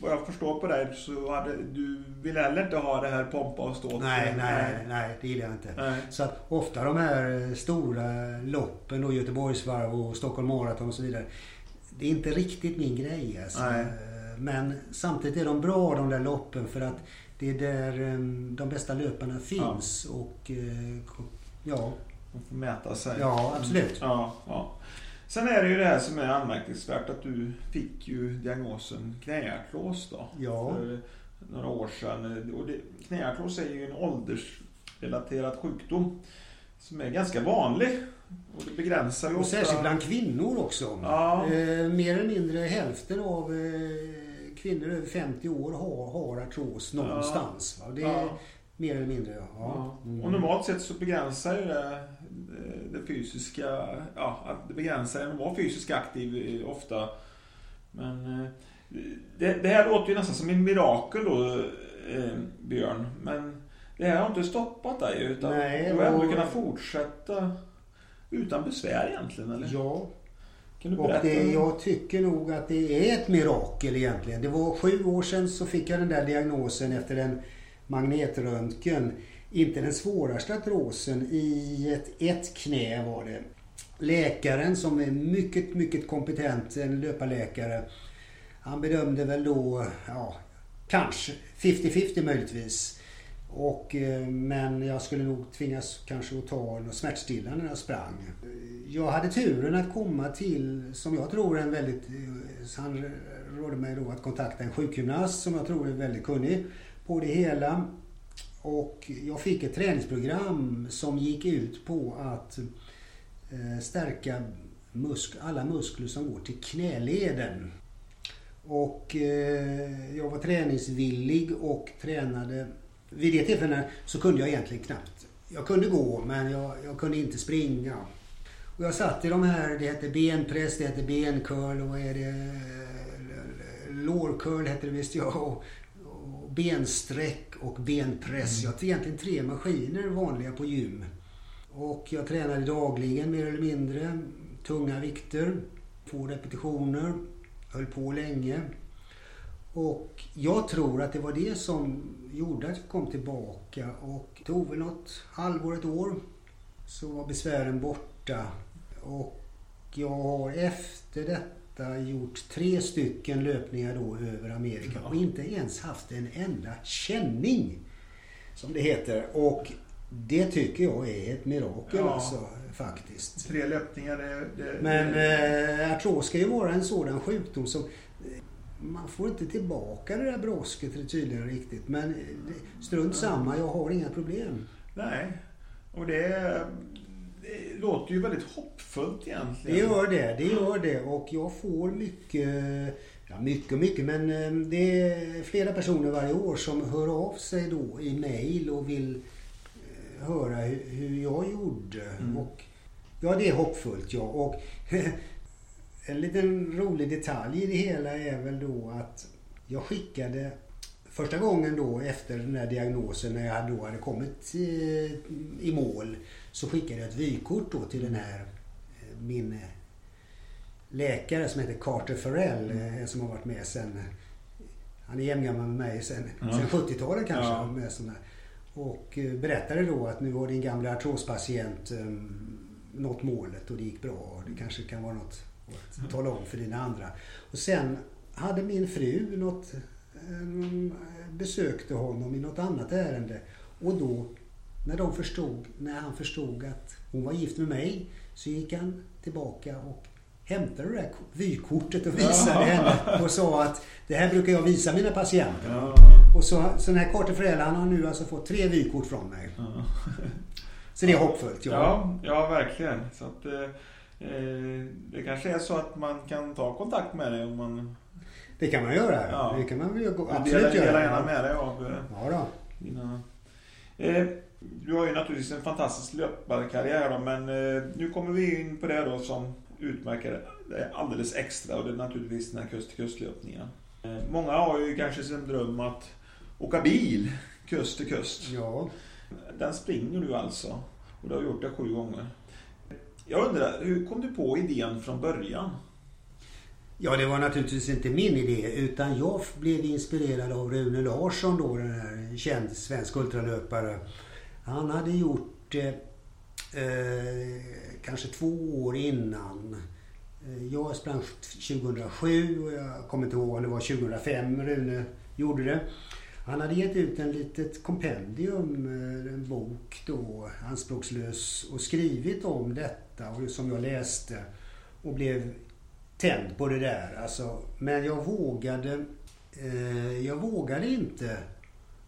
vad jag förstår på dig, så hade du vill heller inte ha det här pompa och ståt. Nej, nej, nej, nej, det gillar jag inte. Nej. Så att ofta de här stora loppen, då Göteborgsvarv och Stockholm Marathon och så vidare. Det är inte riktigt min grej alltså. Men samtidigt är de bra de där loppen för att det är där ehm, de bästa löparna finns. Ja. Och eh, ja. De får mäta sig. Ja, absolut. Ja, ja. Sen är det ju det här som är anmärkningsvärt att du fick ju diagnosen knäartros då. Ja. För några år sedan. Och knäartros är ju en åldersrelaterad sjukdom som är ganska vanlig. Och det begränsar ju Och ofta... särskilt bland kvinnor också. Ja. Eh, mer eller mindre hälften av eh, kvinnor över 50 år har, har artros någonstans. Ja. Det är ja. mer eller mindre, ja. Mm. Och normalt sett så begränsar ju det eh, det fysiska, ja, det begränsar en att vara fysiskt aktiv eh, ofta. Men eh, det, det, här låter ju nästan som en mirakel då, Björn. Men det här har inte stoppat dig utan Nej, du har ändå och... kunnat fortsätta utan besvär egentligen, eller? Ja. Kan du och det, jag tycker nog att det är ett mirakel egentligen. Det var sju år sedan så fick jag den där diagnosen efter en magnetröntgen. Inte den svåraste artrosen, i ett, ett knä var det. Läkaren som är mycket, mycket kompetent, en löparläkare. Han bedömde väl då, ja, kanske 50-50 möjligtvis. Och, eh, men jag skulle nog tvingas kanske att ta något smärtstillande när jag sprang. Jag hade turen att komma till, som jag tror är en väldigt... Eh, han rådde mig då att kontakta en sjukgymnast som jag tror är väldigt kunnig på det hela. Och jag fick ett träningsprogram som gick ut på att eh, stärka musk alla muskler som går till knäleden. Och jag var träningsvillig och tränade vid det tillfället så kunde jag egentligen knappt. Jag kunde gå men jag, jag kunde inte springa. Och jag satt i de här, det hette benpress, det hette bencurl och vad är det? Lårcurl hette det visst ja. Och, och bensträck och benpress. Mm. Jag hade egentligen tre maskiner vanliga på gym. Och jag tränade dagligen mer eller mindre. Tunga vikter, två repetitioner. Höll på länge. Och jag tror att det var det som gjorde att jag kom tillbaka och det tog väl något halvår, ett år så var besvären borta. Och jag har efter detta gjort tre stycken löpningar då över Amerika och inte ens haft en enda känning. Som det heter. Och det tycker jag är ett mirakel ja. alltså faktiskt. Tre löpningar, det... det Men eh, artros ska ju vara en sådan sjukdom som man får inte tillbaka det där brosket tydligen riktigt. Men strunt samma, jag har inga problem. Nej, och det, det låter ju väldigt hoppfullt egentligen. Det gör det, det gör det. Och jag får mycket, ja mycket mycket, men eh, det är flera personer varje år som hör av sig då i mail och vill eh, höra hur jag gjorde. Mm. Och Ja, det är hoppfullt ja. Och En liten rolig detalj i det hela är väl då att jag skickade första gången då efter den här diagnosen när jag då hade kommit i mål så skickade jag ett vykort då till den här eh, min läkare som heter Carter Farrell mm. Eh, som har varit med sen han är jämngammal med mig sen, ja. sen 70-talet kanske. Ja. Med såna, och eh, berättade då att nu har din gamla artrospatient um, nått målet och det gick bra. Det kanske kan vara något och tala om för dina andra. Och sen hade min fru något, eh, besökte honom i något annat ärende. Och då, när, de förstod, när han förstod att hon var gift med mig, så gick han tillbaka och hämtade det där vykortet och visade henne och sa att det här brukar jag visa mina patienter. Ja. Och så, så den här Frell, han har nu alltså fått tre vykort från mig. Ja. Så det är hoppfullt. Ja, ja, ja verkligen. Så att, Eh, det kanske är så att man kan ta kontakt med dig om man... Det kan man göra. Ja. Det kan man absolut dela, göra. Dela gärna med dig av eh, ja, då. dina... Eh, du har ju naturligtvis en fantastisk löparkarriär då, men nu kommer vi in på det då som utmärker det alldeles extra och det är naturligtvis den här kust-till-kust-löpningen. Många har ju kanske sin dröm att åka bil kust till kust. Ja. Den springer du alltså och du har gjort det sju gånger. Jag undrar, hur kom du på idén från början? Ja, det var naturligtvis inte min idé utan jag blev inspirerad av Rune Larsson då, den här känd svensk ultralöpare. Han hade gjort eh, eh kanske två år innan eh, jag sprang 2007 och jag kommer inte ihåg om det var 2005 Rune gjorde det. Han hade gett ut en litet kompendium, eh, en bok då, anspråkslös, och skrivit om detta och som jag läste och blev tänd på det där. Alltså, men jag vågade, eh, jag vågade inte.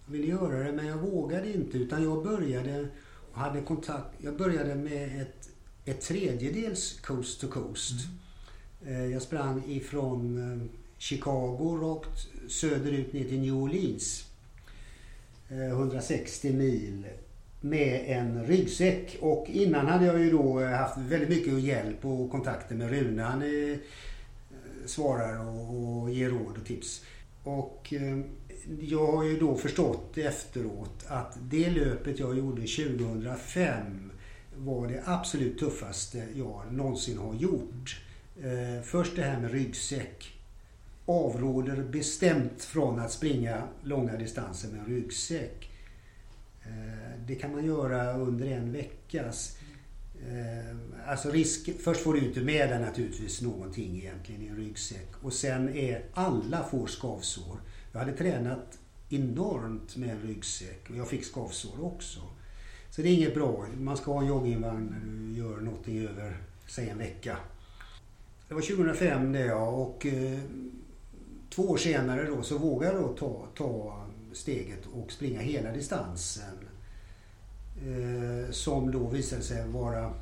Jag ville göra det men jag vågade inte utan jag började och hade kontakt. Jag började med ett, ett tredjedels Coast to Coast. Mm. Eh, jag sprang ifrån eh, Chicago rakt söderut ner till New Orleans. 160 eh, mil med en ryggsäck. Och innan hade jag ju då eh, haft väldigt mycket hjälp och kontakter med Rune. Han är, svarar och, och ger råd och tips. Och eh, jag har ju då förstått efteråt att det löpet jag gjorde 2005 var det absolut tuffaste jag någonsin har gjort. Först det här med ryggsäck. Avråder bestämt från att springa långa distanser med en ryggsäck. Det kan man göra under en veckas. Eh, alltså risk, först får du inte med dig naturligtvis någonting egentligen i en ryggsäck. Och sen är alla får skavsår. Jag hade tränat enormt med en ryggsäck och jag fick skavsår också. Så det är inget bra. Man ska ha en joggingvagn när du gör någonting över, säg en vecka. Det var 2005 det ja och eh, två år senare då så vågade jag då ta, ta steget och springa hela distansen. Eh, som då visade sig vara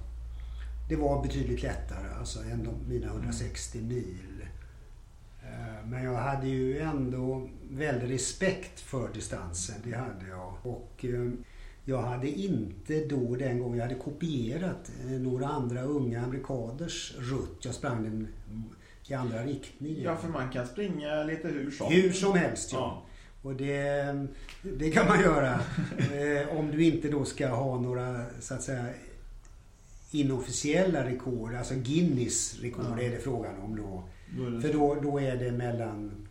det var betydligt lättare alltså än de, mina 160 mil. Eh, men jag hade ju ändå väldig respekt för distansen. Det hade jag. Och eh, jag hade inte då den gången, jag hade kopierat några andra unga amerikaners rutt. Jag sprang den i andra riktningen. Ja, för man kan springa lite hur som Hur som helst, ja. ja. Och det, det kan man göra. om du inte då ska ha några, så att säga, inofficiella rekord. Alltså Guinness rekord ja. är det frågan om då. För då, då är det mellan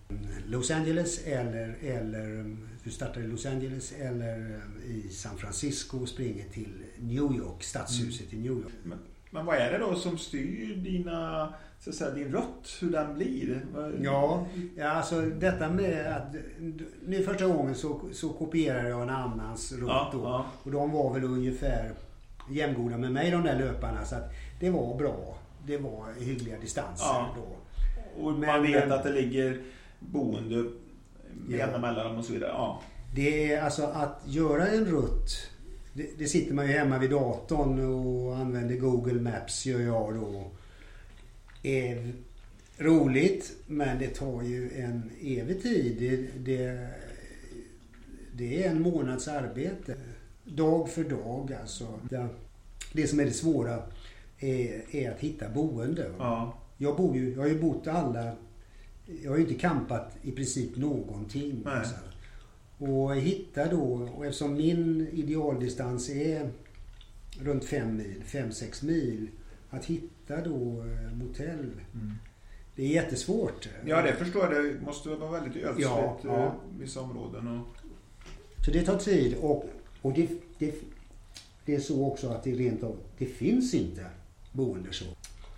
Los Angeles eller, eller du startar i Los Angeles eller i San Francisco och springer till New York, stadshuset mm. i New York. Men, men, vad är det då som styr dina, så att säga, din rött, hur den blir? Ja, ja alltså detta med att nu första gången så, så kopierade jag en annans rutt ja, då. Ja. Och de var väl ungefär jämngoda med mig de där löparna så att det var bra. Det var hyggliga distanser ja. då. Och men, man vet att det ligger boende ja. mellan dem och så vidare. Ja. Det är alltså att göra en rutt. Det, det, sitter man ju hemma vid datorn och använder Google Maps gör jag då. Är roligt men det tar ju en evig tid. Det, det, det är en månads arbete. Dag för dag alltså. Det, som är det svåra är, är att hitta boende. Ja. Jag, bor ju, jag har ju bott alla... Jag har ju inte kampat i princip någonting. Alltså. Och hitta då, och eftersom min idealdistans är runt 5 mil, 5-6 mil. Att hitta då eh, motell. Mm. Det är jättesvårt. Ja, det förstår jag. Det måste vara väldigt ödsligt ja, ja. Eh, vissa områden. Och... Så det tar tid och, och det, det, det är så också att det rent av, det finns inte boende så.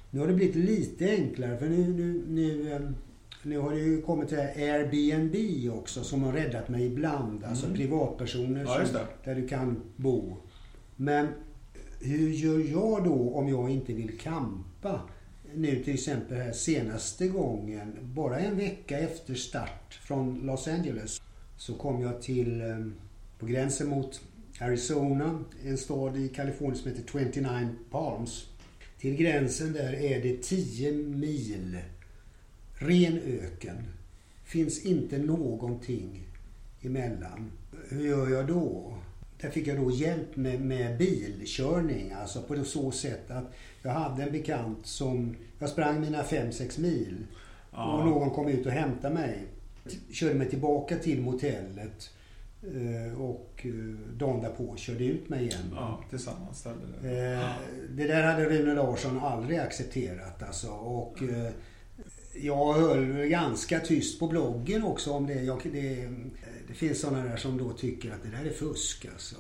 Nu har det blivit lite enklare för nu, nu, nu, ehm, nu har det ju kommit till Airbnb också som har räddat mig ibland. Alltså mm. privatpersoner ja, som, där du kan bo. Men hur gör jag då om jag inte vill kampa? Nu till exempel här senaste gången, bara en vecka efter start från Los Angeles så kom jag till ehm, på gränsen mot Arizona, en stad i Kalifornien som heter 29 Palms. Till gränsen där är det 10 mil ren öken. Finns inte någonting emellan. Hur gör jag då? Där fick jag då hjälp med, med bilkörning. Alltså på så sätt att jag hade en bekant som... Jag sprang mina 5-6 mil. Ja. Och någon kom ut och hämtade mig. Körde mig tillbaka till motellet. Eh, och eh, dagen därpå körde ut mig igen. Ja, tillsammans ställde det. Eh, det där hade Rune Larsson aldrig accepterat alltså. Och jag höll ganska tyst på bloggen också om det. Jag, det, det finns sådana där som då tycker att det där är fusk alltså.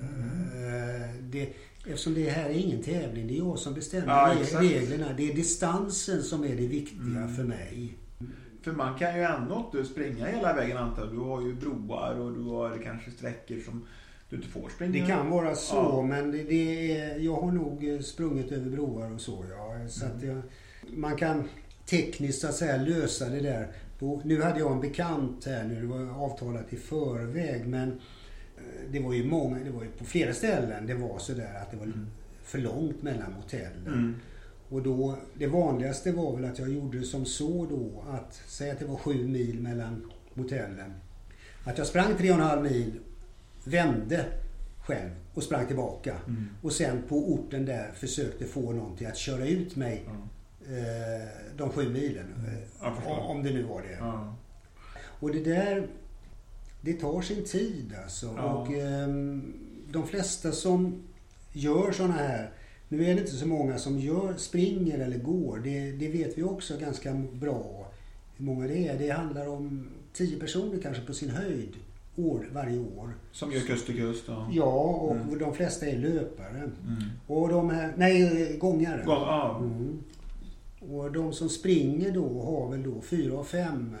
Mm. Det, Eftersom det här är ingen tävling. Det är jag som bestämmer ja, reglerna. Det är distansen som är det viktiga mm. för mig. För man kan ju ändå inte springa hela vägen antar Du har ju broar och du har kanske sträckor som du inte får springa. Det kan vara så ja. men det, det är, jag har nog sprungit över broar och så. Ja. så mm. att jag, man kan tekniskt så att säga lösa det där. Nu hade jag en bekant här nu, det var avtalat i förväg men eh, det var ju många, det var ju på flera ställen det var sådär att det var mm. för långt mellan hotellen. Mm. Och då, det vanligaste var väl att jag gjorde som så då att, säg att det var sju mil mellan hotellen. Att jag sprang tre och en halv mil, vände själv och sprang tillbaka. Mm. Och sen på orten där försökte få någon till att köra ut mig de sju milen. Eh, om det nu var det. Ja. Och det där, det tar sin tid alltså. Ja. Och eh, de flesta som gör sådana här nu är det inte så många som gör, springer eller går. Det, det vet vi också ganska bra hur många det är. Det handlar om 10 personer kanske på sin höjd år, varje år. Som gör kust till kust? Ja, ja och mm. de flesta är löpare. Mm. Och de här, nej, gångare. Gång, ah. mm. Och de som springer då har väl då fyra och fem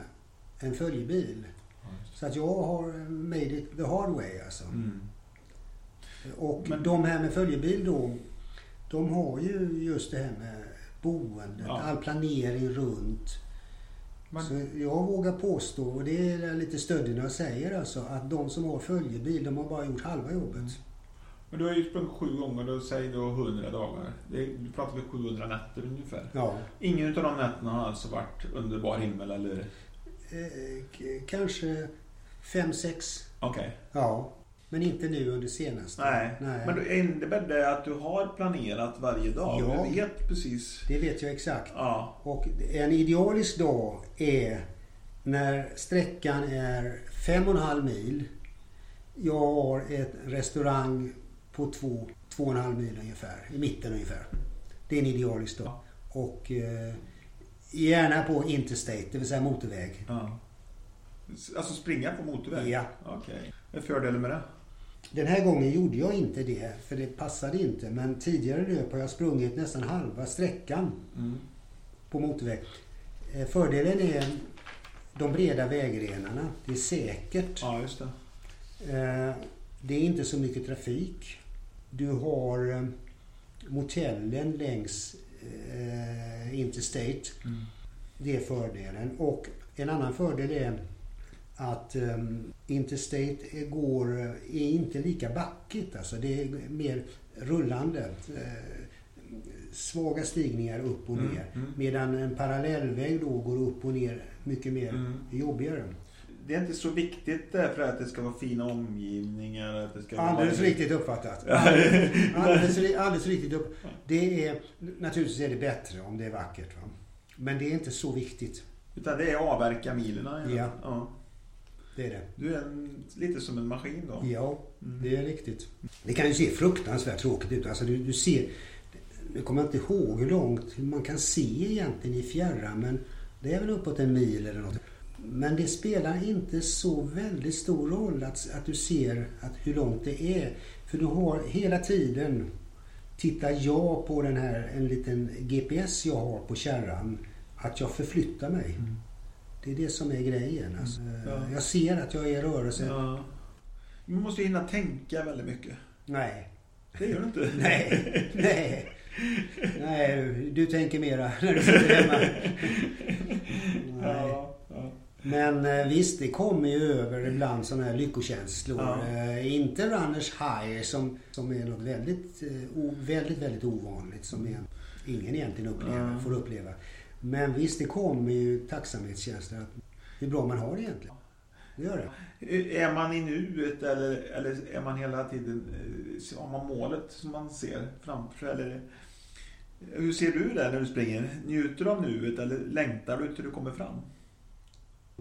en följebil. Så att jag har made it the hard way alltså. Mm. Och Men... de här med följebil då de har ju just det här med boendet, ja. all planering runt. Men... Så jag vågar påstå, och det är lite stöddigt när jag säger alltså, att de som har följebil, de har bara gjort halva jobbet. Men du har ju sprungit sju gånger, då säger du 100 dagar. Det du pratar väl 700 nätter ungefär? Ja. Ingen av de nätterna har alltså varit under bar himmel eller? Eh, kanske fem, sex. Okej. Okay. Ja. Men inte nu under senaste. Nej. Nej. Men då innebär det att du har planerat varje dag? Ja. Du vet precis? Det vet jag exakt. Ja. Och en idealisk dag är när sträckan är fem och en halv mil. Jag har ett restaurang på två, två och en halv mil ungefär. I mitten ungefär. Det är en idealisk dag. Ja. Och eh, gärna på interstate, det vill säga motorväg. Ja. Alltså springa på motorväg? Ja. Okej. Okay. Vad är fördelen med det? Den här gången gjorde jag inte det, för det passade inte. Men tidigare löp har jag sprungit nästan halva sträckan mm. på motorväg. Eh, fördelen är de breda vägrenarna. Det är säkert. Ja, just det. Eh, det är inte så mycket trafik. Du har eh, motellen längs Interstate. Mm. Det är fördelen. Och en annan fördel är att um, Interstate går, är inte lika backigt. Alltså det är mer rullande. Eh, svaga stigningar upp och mm, ner. Mm, mm. Medan en parallellväg då går upp och ner mycket mer mm. jobbigare. Det är inte så viktigt därför att det ska vara fina omgivningar. Att det ska alldeles vara... riktigt uppfattat. alldeles, alldeles riktigt upp. Det är, naturligtvis är det bättre om det är vackert. Va? Men det är inte så viktigt. Utan det är avverka milerna. Ja. ja. Det är det. Du är en, lite som en maskin då? Ja, mm. det är riktigt. Det kan ju se fruktansvärt tråkigt ut. Alltså du, du ser... Nu kommer jag inte ihåg hur långt man kan se egentligen i fjärran men det är väl uppåt en mil eller något. Men det spelar inte så väldigt stor roll att, att du ser att hur långt det är. För du har hela tiden tittar jag på den här, en liten GPS jag har på kärran, att jag förflyttar mig. Mm. Det är det som är grejen. Alltså, ja. Jag ser att jag är i rörelse. Ja. Man måste hinna tänka väldigt mycket. Nej. Det gör du inte? nej. Nej. Nej, du tänker mera när du sitter hemma. Ja, ja. Men eh, visst, det kommer ju över ibland sådana här lyckokänslor. Ja. Eh, inte runners high som, som är något väldigt, eh, väldigt, väldigt ovanligt. Som är, ingen egentligen upplever, får uppleva. Men visst, det kommer ju tacksamhetskänslor. Hur bra man har det egentligen. Det gör det. Är man i nuet eller, eller är man hela tiden... Har man målet som man ser framför sig? Eller, hur ser du det när du springer? Njuter du av nuet eller längtar du till du kommer fram?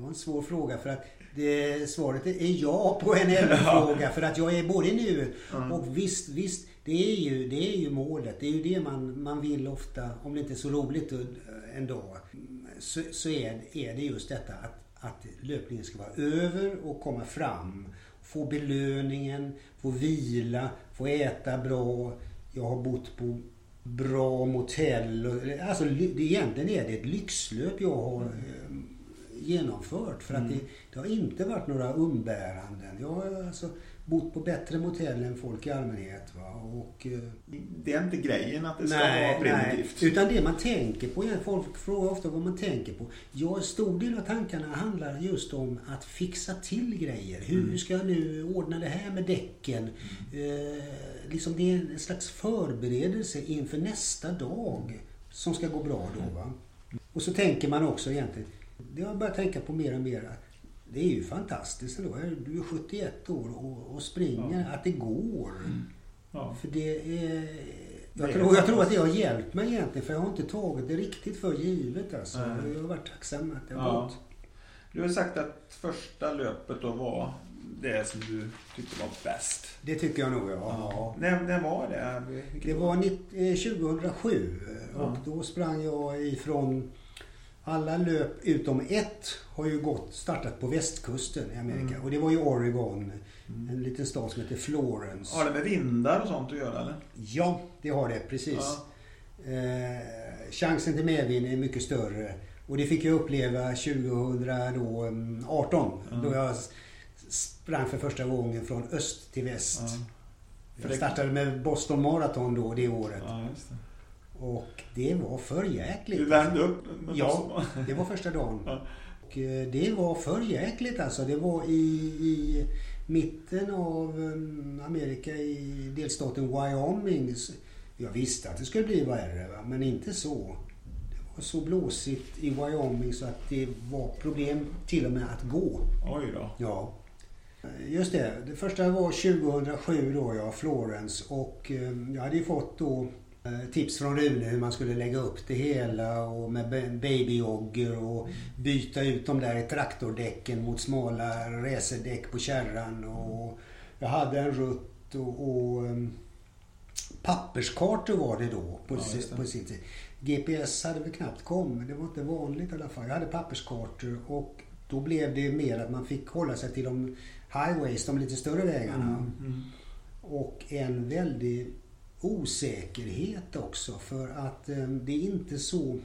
Det var en svår fråga för att det, svaret är ja på en fråga För att jag är både i nuet mm. och visst, visst det är, ju, det är ju målet. Det är ju det man, man vill ofta, om det inte är så roligt en dag, så, så är, är det just detta att, att löpningen ska vara över och komma fram. Få belöningen, få vila, få äta bra, Jag har bott på bra motell. Alltså det, egentligen är det ett lyxlöp jag har eh, genomfört. För att mm. det, det, har inte varit några umbäranden. Jag har alltså bott på bättre motell än folk i allmänhet. Va? Och, eh, det är inte grejen att det ska nej, vara primitivt. Nej, utan det man tänker på. Folk frågar ofta vad man tänker på. Ja, en stor del av tankarna handlar just om att fixa till grejer. Hur mm. ska jag nu ordna det här med däcken? Mm. Eh, liksom det är en slags förberedelse inför nästa dag som ska gå bra då. Va? Och så tänker man också egentligen, det har jag börjat tänka på mer och mer det är ju fantastiskt ändå. Du är 71 år och, och springer, ja. att det går. Mm. Ja. För det är... Jag, det tror, jag tror att det har hjälpt mig egentligen för jag har inte tagit det riktigt för givet alltså. Nej. Jag har varit tacksam att det har ja. gått. Du har sagt att första löpet då var det som du tyckte var bäst. Det tycker jag nog ja. ja. När, när var det? Vilket det var 2007 eh, och då sprang jag ifrån alla löp utom ett har ju gått, startat på västkusten i Amerika. Mm. Och det var ju Oregon. Mm. En liten stad som heter Florence. Har det med vindar och sånt att göra eller? Ja, det har det precis. Ja. Eh, chansen till medvind är mycket större. Och det fick jag uppleva 2018. Mm. Då jag sprang för första gången från öst till väst. Ja. Jag startade med Boston Marathon då det året. Ja, och det var för jäkligt. Du värmde upp? Ja, det var första dagen. Ja. Och eh, det var för jäkligt alltså. Det var i, i mitten av um, Amerika i delstaten Wyoming. Jag visste att det skulle bli värre, men inte så. Det var så blåsigt i Wyoming så att det var problem till och med att gå. Oj då. Ja. Just det. Det första var 2007 då, ja, Florence. Och um, jag hade ju fått då Eh, tips från Rune hur man skulle lägga upp det hela och med babyjogger och byta ut de där traktordäcken mot smala racerdäck på kärran. Och jag hade en rutt och, och um, papperskartor var det då på, ja, det. på sin tid. GPS hade väl knappt kommit, det var inte vanligt i alla fall. Jag hade papperskartor och då blev det mer att man fick hålla sig till de highways, de lite större vägarna. Mm, mm. Och en väldig osäkerhet också för att eh, det är inte så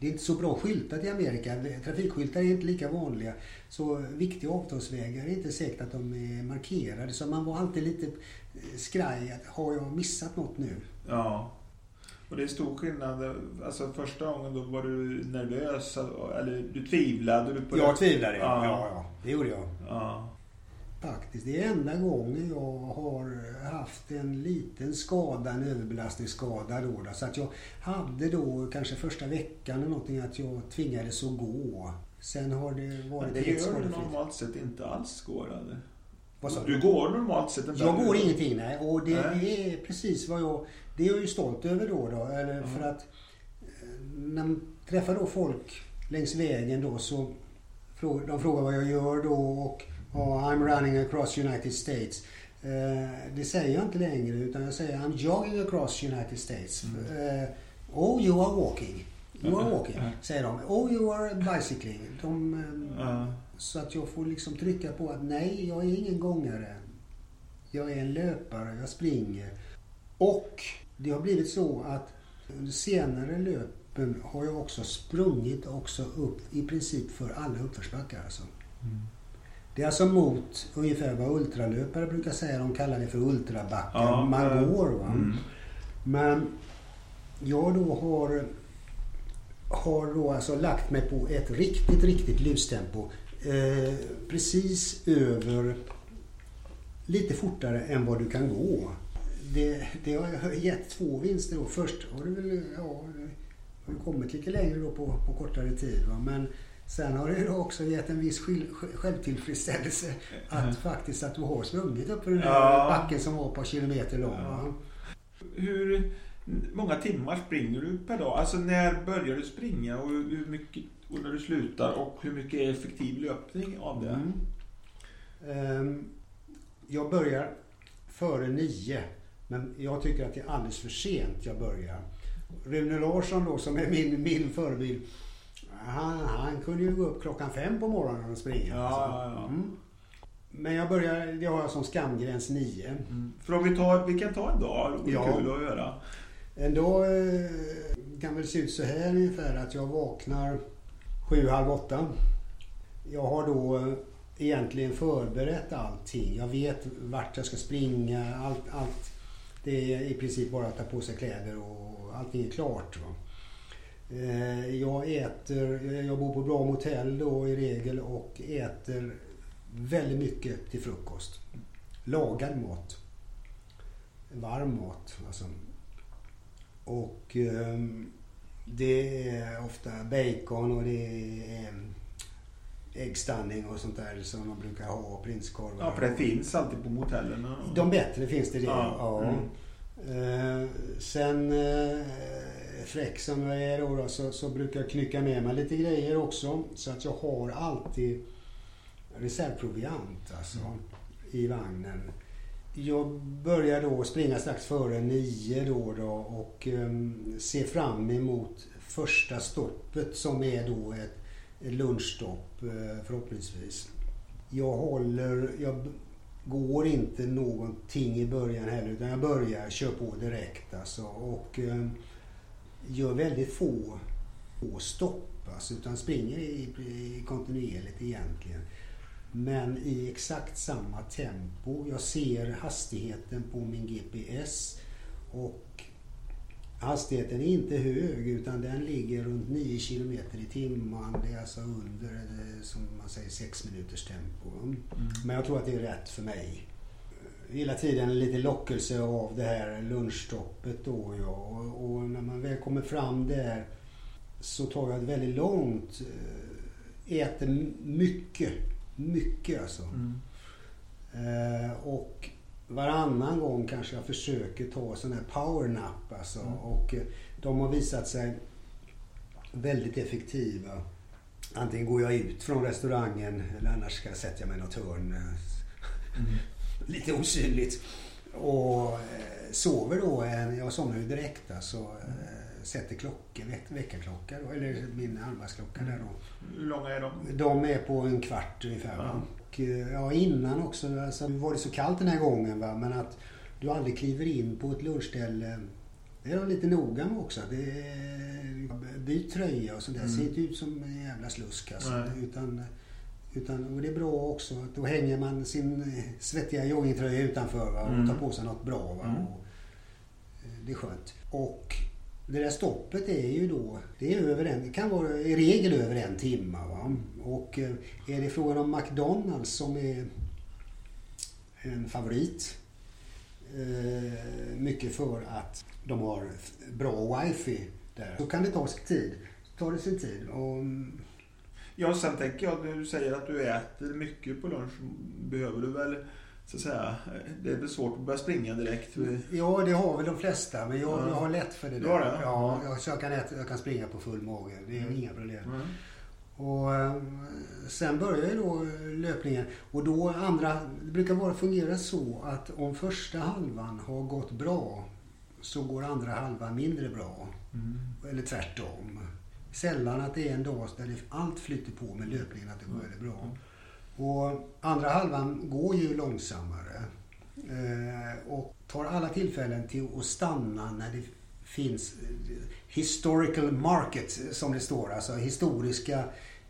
det är inte så bra skyltat i Amerika. Trafikskyltar är inte lika vanliga. Så viktiga avtalsvägar är inte säkert att de är markerade. Så man var alltid lite eh, skraj att har jag missat något nu? Ja. Och det är stor skillnad. Alltså första gången då var du nervös eller du tvivlade du på det? Jag tvivlade ja. ja, ja. Det gjorde jag. Ja. Faktiskt. Det är enda gången jag har haft en liten skada, en överbelastningsskada då, då. Så att jag hade då kanske första veckan eller någonting att jag tvingades att gå. Sen har det varit Men det gör du normalt sett inte alls går eller? Du går normalt sett inte Jag går ingenting nej. Och det nej. är precis vad jag... Det är jag ju stolt över då. då eller mm. för att eh, när man träffar då folk längs vägen då så de frågar vad jag gör då och och I'm running across United States. Uh, det säger jag inte längre utan jag säger I'm jogging across United States. Mm. Uh, oh, you are walking. You are walking, säger de. Oh, you are bicycling. De, uh. Så att jag får liksom trycka på att nej, jag är ingen gångare. Jag är en löpare, jag springer. Och det har blivit så att under senare löpen har jag också sprungit också upp i princip för alla uppförsbackar. Alltså. Mm. Det är alltså mot ungefär vad ultralöpare brukar säga. De kallar det för ultrabackar. Ja, man går va. Mm. Men jag då har, har då alltså lagt mig på ett riktigt, riktigt lustempo. Eh, precis över, lite fortare än vad du kan gå. Det, det har gett två vinster då. Först har du väl, ja, har kommit lite längre då på, på kortare tid. Va? Men Sen har det också gett en viss självtillfredsställelse att mm. faktiskt att du har sprungit upp för den här ja. backen som var ett par kilometer lång. Ja. Hur många timmar springer du per dag? Alltså när börjar du springa och hur mycket och när du slutar och hur mycket är effektiv löpning av det? Mm. Um, jag börjar före nio. Men jag tycker att det är alldeles för sent jag börjar. Rune Larsson då som är min, min förebild han, han kunde ju gå upp klockan fem på morgonen och springa. Ja, alltså. ja, ja. Mm. Men jag börjar, det har jag som skamgräns 9. Mm. För om vi, tar, vi kan ta en dag, det ja. kul att göra. En dag eh, kan väl se ut så här ungefär att jag vaknar sju, halv åtta. Jag har då eh, egentligen förberett allting. Jag vet vart jag ska springa. Allt, allt. Det är i princip bara att ta på sig kläder och allting är klart. Va? Eh, jag äter, jag bor på bra motell då i regel och äter väldigt mycket till frukost. Lagad mat. Varm mat alltså. Och ehm, det är ofta bacon och det är äggstunning och sånt där som de brukar ha. Prinskorvar. Ja, för det finns alltid på motellen. De bättre finns det det. Ja. ja. Mm. Uh, sen fräck som jag är då, då så, så, brukar jag knycka med mig lite grejer också. Så att jag har alltid reservproviant alltså, mm. i vagnen. Jag börjar då springa strax före nio då, då och ehm, um, ser fram emot första stoppet som är då ett, ett lunchstopp eh, förhoppningsvis. Jag håller, jag går inte någonting i början heller utan jag börjar, kör på direkt alltså och um, gör väldigt få, få stopp alltså, utan springer i, i kontinuerligt egentligen. Men i exakt samma tempo. Jag ser hastigheten på min GPS och hastigheten är inte hög utan den ligger runt 9 km i timmen. Det är alltså under, som man säger, 6 minuters tempo. Mm. Men jag tror att det är rätt för mig. Hela tiden lite lockelse av det här lunchstoppet då ja. och, och när man väl kommer fram där så tar jag det väldigt långt. Eh, äter mycket mycket alltså. Mm. Eh, och varannan gång kanske jag försöker ta sån här powernap alltså. Mm. Och eh, de har visat sig väldigt effektiva. Antingen går jag ut från restaurangen eller annars ska jag mig i något hörn. Eh, mm. Lite osynligt. Och eh, sover då. Jag somnar ju direkt alltså. Eh, sätter klockor, väckarklocka då, eller min armbandsklocka där då. Hur långa är de? De är på en kvart ungefär. Ja. Och, eh, ja, innan också, alltså, var det så kallt den här gången va, men att du aldrig kliver in på ett lunchställe det är de lite noga med också. Det är, byt tröja och sånt där. Mm. Ser inte ut som en jävla slusk alltså. Utan, utan, och det är bra också att då hänger man sin svettiga joggingtröja utanför va, och mm. tar på sig något bra. Va, mm. och, eh, det är skönt. Och det där stoppet är ju då, det, är över en, det kan vara i regel över en timme. Va? Och eh, är det frågan om McDonalds som är en favorit. Eh, mycket för att de har bra wifi där. Så kan det ta sin tid. tar det sin tid. Och, ja, sen tänker jag, du säger att du äter mycket på lunch. Behöver du väl så att säga, det är väl svårt att börja springa direkt. Ja, det har väl de flesta. Men jag, ja. jag har lätt för det. Du har det? Ja, jag, så jag, kan äta, jag kan springa på full mage. Det är mm. inga problem. Mm. Och eh, sen börjar ju då löpningen. Och då andra, det brukar bara fungera så att om första halvan har gått bra så går andra halvan mindre bra. Mm. Eller tvärtom. Sällan att det är en dag där allt flyter på med löpningen, att det går väldigt bra. Mm. Och andra halvan går ju långsammare. Eh, och tar alla tillfällen till att stanna när det finns historical market som det står. Alltså historiska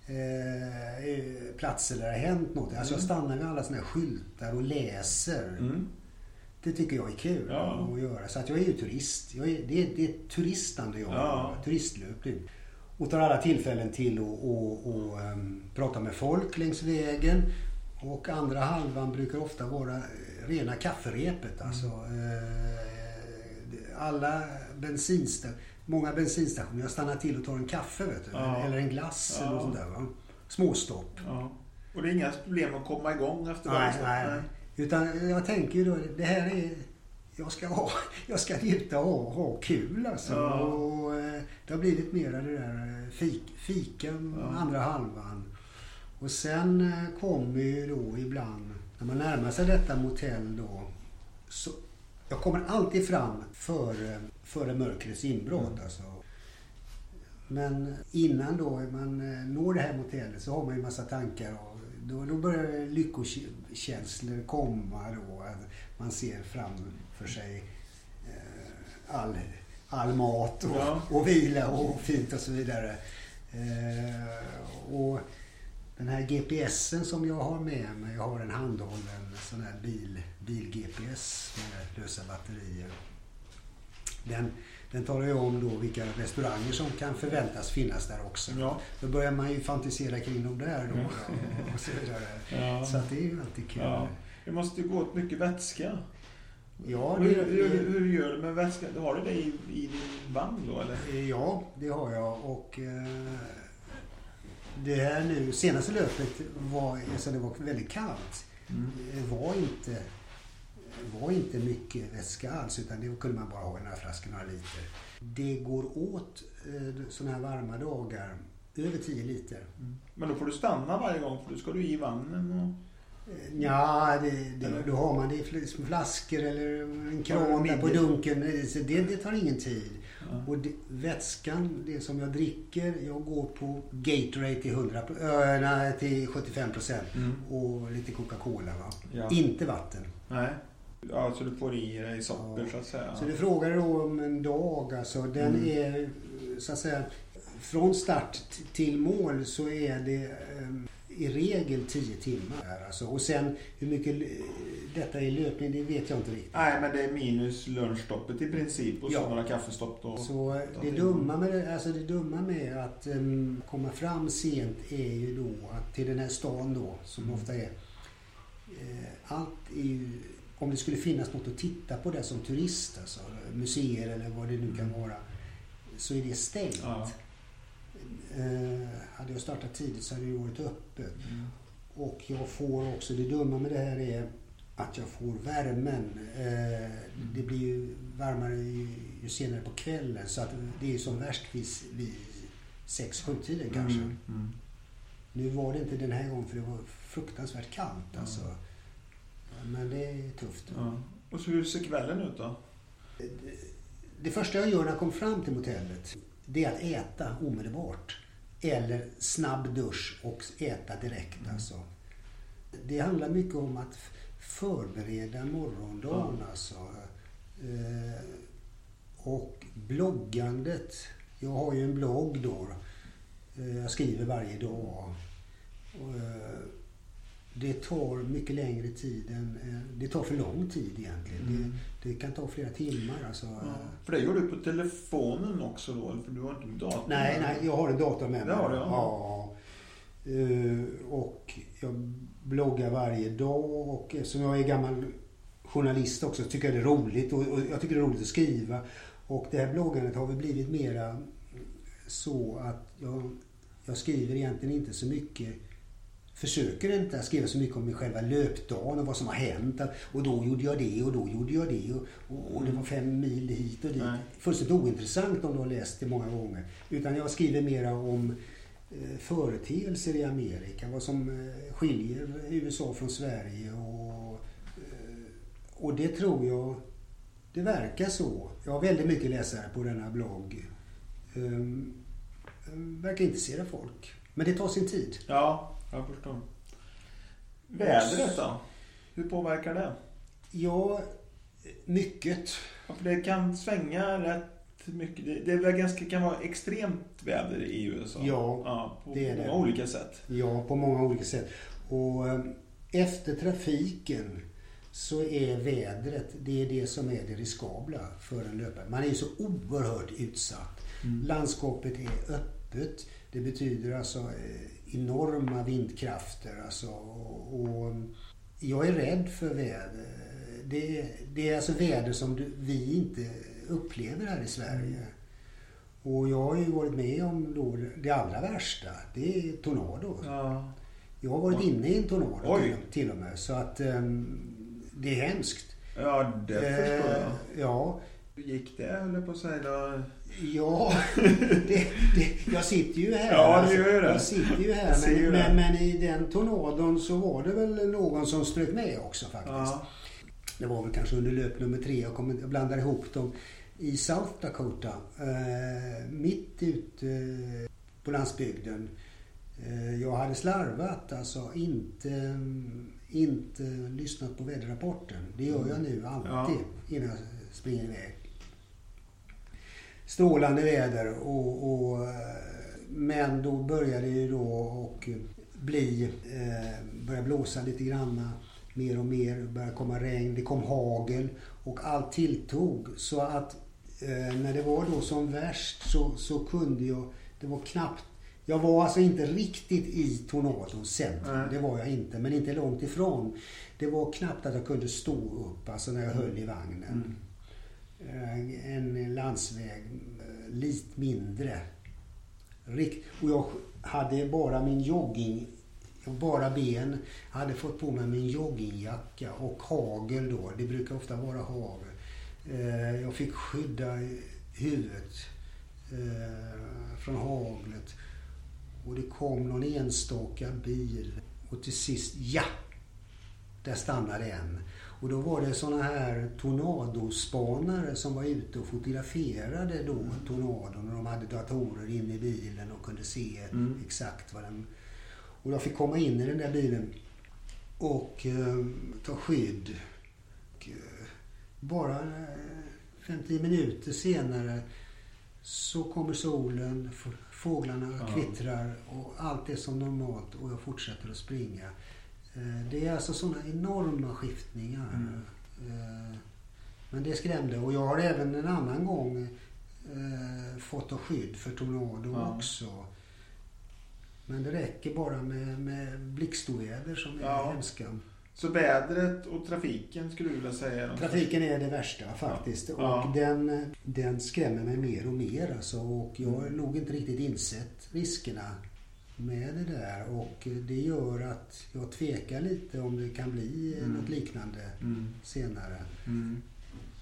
eh, platser där det har hänt något. Alltså jag mm. stannar vid alla sådana här skyltar och läser. Mm. Det tycker jag är kul ja. att göra. Så att jag är ju turist. Jag är, det, är, det är turistande jag ja. turistlöpning och tar alla tillfällen till att och, och, um, prata med folk längs vägen. Och andra halvan brukar ofta vara eh, rena kafferepet. Mm. Alltså, eh, alla bensinstationer, många bensinstationer, jag stannar till och tar en kaffe vet du, ja. eller en glass ja. eller något sånt där. Va? Småstopp. Ja. Och det är inga problem att komma igång efter nej, nej, nej. Utan jag tänker ju då, det här är jag ska, ha, jag ska njuta och ha kul alltså. Ja. Och, eh, det har blivit mer det där eh, fik, fiken ja. andra halvan. Och sen eh, kommer ju då ibland, när man närmar sig detta motell då. Så, jag kommer alltid fram före, före mörkrets inbrott mm. alltså. Men innan då man når det här motellet så har man ju massa tankar. Och då, då börjar lyckokänslor komma då. Man ser framför sig eh, all, all mat och, ja. och vila och fint och så vidare. Eh, och den här GPSen som jag har med mig, jag har en handhållen sån här bil, bil-GPS med lösa batterier. Den, den talar ju om då vilka restauranger som kan förväntas finnas där också. Ja. Då börjar man ju fantisera kring dem där då. Och så Ja. Så att det är ju alltid kul. Ja. Det måste ju gå åt mycket vätska. Ja, det, hur, hur, hur, gör du med vätska? Har du det i, i din vagn då eller? Ja, det har jag. Och eh, det här nu, senaste löpet var, alltså det var väldigt kallt. Mm. Det var inte var inte mycket vätska alls utan det kunde man bara ha i några flaskor, några liter. Det går åt eh, sådana här varma dagar över 10 liter. Mm. Men då får du stanna varje gång för då ska du i vattnet och... Eh, ja, det, det, då har man det i flaskor eller en kran där på dunken. Det, det tar ingen tid. Ja. Och det, vätskan, det som jag dricker, jag går på Gatorade till, 100, äh, nej, till 75 procent. Mm. Och lite Coca-Cola. Ja. Inte vatten. Nej. Ja, så du får i dig socker ja. så att säga. Så du frågar då om en dag alltså. Den mm. är så att säga från start till mål så är det um, i regel 10 timmar. Alltså. Och sen hur mycket detta är löpning, det vet jag inte riktigt. Nej, men det är minus lunchstoppet i princip och ja. så några kaffestopp då. Så det dumma, med, alltså det dumma med att um, komma fram sent är ju då att till den här stan då, som mm. ofta är, uh, allt är ju om det skulle finnas något att titta på där som turist, alltså museer eller vad det nu kan mm. vara, så är det stängt. Ja. Eh, hade jag startat tidigt så hade det varit öppet. Mm. Och jag får också, det dumma med det här är att jag får värmen. Eh, mm. det blir ju varmare ju, ju, senare på kvällen så att det är som värst vid, vid 6-7 tiden kanske. Mm. mm. Nu var det inte den här gången för det var fruktansvärt kallt. Alltså. Men det är tufft. Ja. Och så hur ser kvällen ut då? Det, det första jag gör när jag kommer fram till motellet, det är att äta omedelbart. Eller snabb dusch och äta direkt mm. alltså. Det handlar mycket om att förbereda morgondagen ja. alltså. Eh, och bloggandet. Jag har ju en blogg då. Eh, jag skriver varje dag. Och, eh, det tar mycket längre tid än... Det tar för lång tid egentligen. Mm. Det, det, kan ta flera timmar. Alltså. Ja, för det gör du på telefonen också då? För du har inte en dator? Nej, nej jag har en dator med mig. Det har du, ja. ja. Uh, och jag bloggar varje dag och eftersom jag är gammal journalist också tycker jag det är roligt och, och jag tycker det är roligt att skriva. Och det här bloggandet har väl blivit mera så att jag, jag skriver egentligen inte så mycket försöker inte skriva så mycket om själva löpdagen och vad som har hänt. Och då gjorde jag det och då gjorde jag det och, och, det var fem mil hit och dit. Nej. Fullständigt ointressant om du har läst det många gånger. Utan jag skriver mera om eh, företeelser i Amerika. Vad som eh, skiljer USA från Sverige. Och, eh, och det tror jag, det verkar så. Jag har väldigt mycket läsare på denna blogg. Um, verkar intressera folk. Men det tar sin tid. Ja, jag förstår. Vädret då? Hur påverkar det? Ja, mycket. Ja, för det kan svänga rätt mycket. Det, det är ganska, kan vara extremt väder i USA. Ja, ja på det är många det. olika sätt. Ja, på många olika sätt. Och eh, efter trafiken så är vädret det är det som är det riskabla för en löpare. Man är så oerhört utsatt. Mm. Landskapet är öppet. Det betyder alltså eh, enorma vindkrafter. Alltså, och, och jag är rädd för väder. Det, det är alltså väder som du, vi inte upplever här i Sverige. Och jag har ju varit med om då det allra värsta. Det är tornado. Ja. Jag har varit inne i en tornado till, till, och med. Så att um, det är hemskt. Ja, det förstår jag. Eh, ja. Hur gick det, höll jag på att säga? Ja, det, det, jag sitter ju här. Ja, det gör det. Jag sitter ju här. Men, men, men, i den tornadon så var det väl någon som strök med också faktiskt. Ja. Det var väl kanske under löp nummer tre. Jag, kom, jag blandar ihop dem. I South Dakota, eh, mitt ute på landsbygden. Eh, jag hade slarvat, alltså inte, inte lyssnat på väderrapporten. Det gör jag nu alltid ja. innan jag springer iväg. Strålande väder och, och men då började det ju då och bli, eh, börja blåsa lite granna mer och mer. Det började komma regn, det kom hagel och allt tilltog. Så att eh, när det var då som värst så, så kunde jag, det var knappt jag var alltså inte riktigt i tornadons centrum. Mm. Det var jag inte, men inte långt ifrån. Det var knappt att jag kunde stå upp alltså när jag höll i vagnen. Mm. Eh, en landsväg, eh, lite mindre. Och jag hade bara min jogging, bara ben. Jag hade fått på mig min joggingjacka och hagel då. Det brukar ofta vara hagel. Eh, jag fick skydda huvudet från haglet. Och det kom någon enstaka bil. Och till sist, ja! Där stannade en. Och då var det såna här tornadospanare som var ute och fotograferade då tornadon. Och de hade datorer inne i bilen och kunde se mm. exakt vad den... Och jag fick komma in i den där bilen och eh, ta skydd. Och, eh, bara 50 eh, minuter senare så kommer solen, fåglarna kvittrar och allt är som normalt och jag fortsätter att springa. Eh, det är alltså sådana enorma skiftningar. Mm. Eh, men det skrämde och jag har även en annan gång eh, fått ta skydd för tornado ja. också. Men det räcker bara med, med blixtoväder som är ja. hemska. Så vädret och trafiken skulle du vilja säga? Trafiken är det värsta faktiskt. Ja. Och Den, den skrämmer mig mer och mer. Alltså. Och jag har mm. nog inte riktigt insett riskerna med det där. Och det gör att jag tvekar lite om det kan bli mm. något liknande mm. senare. Mm.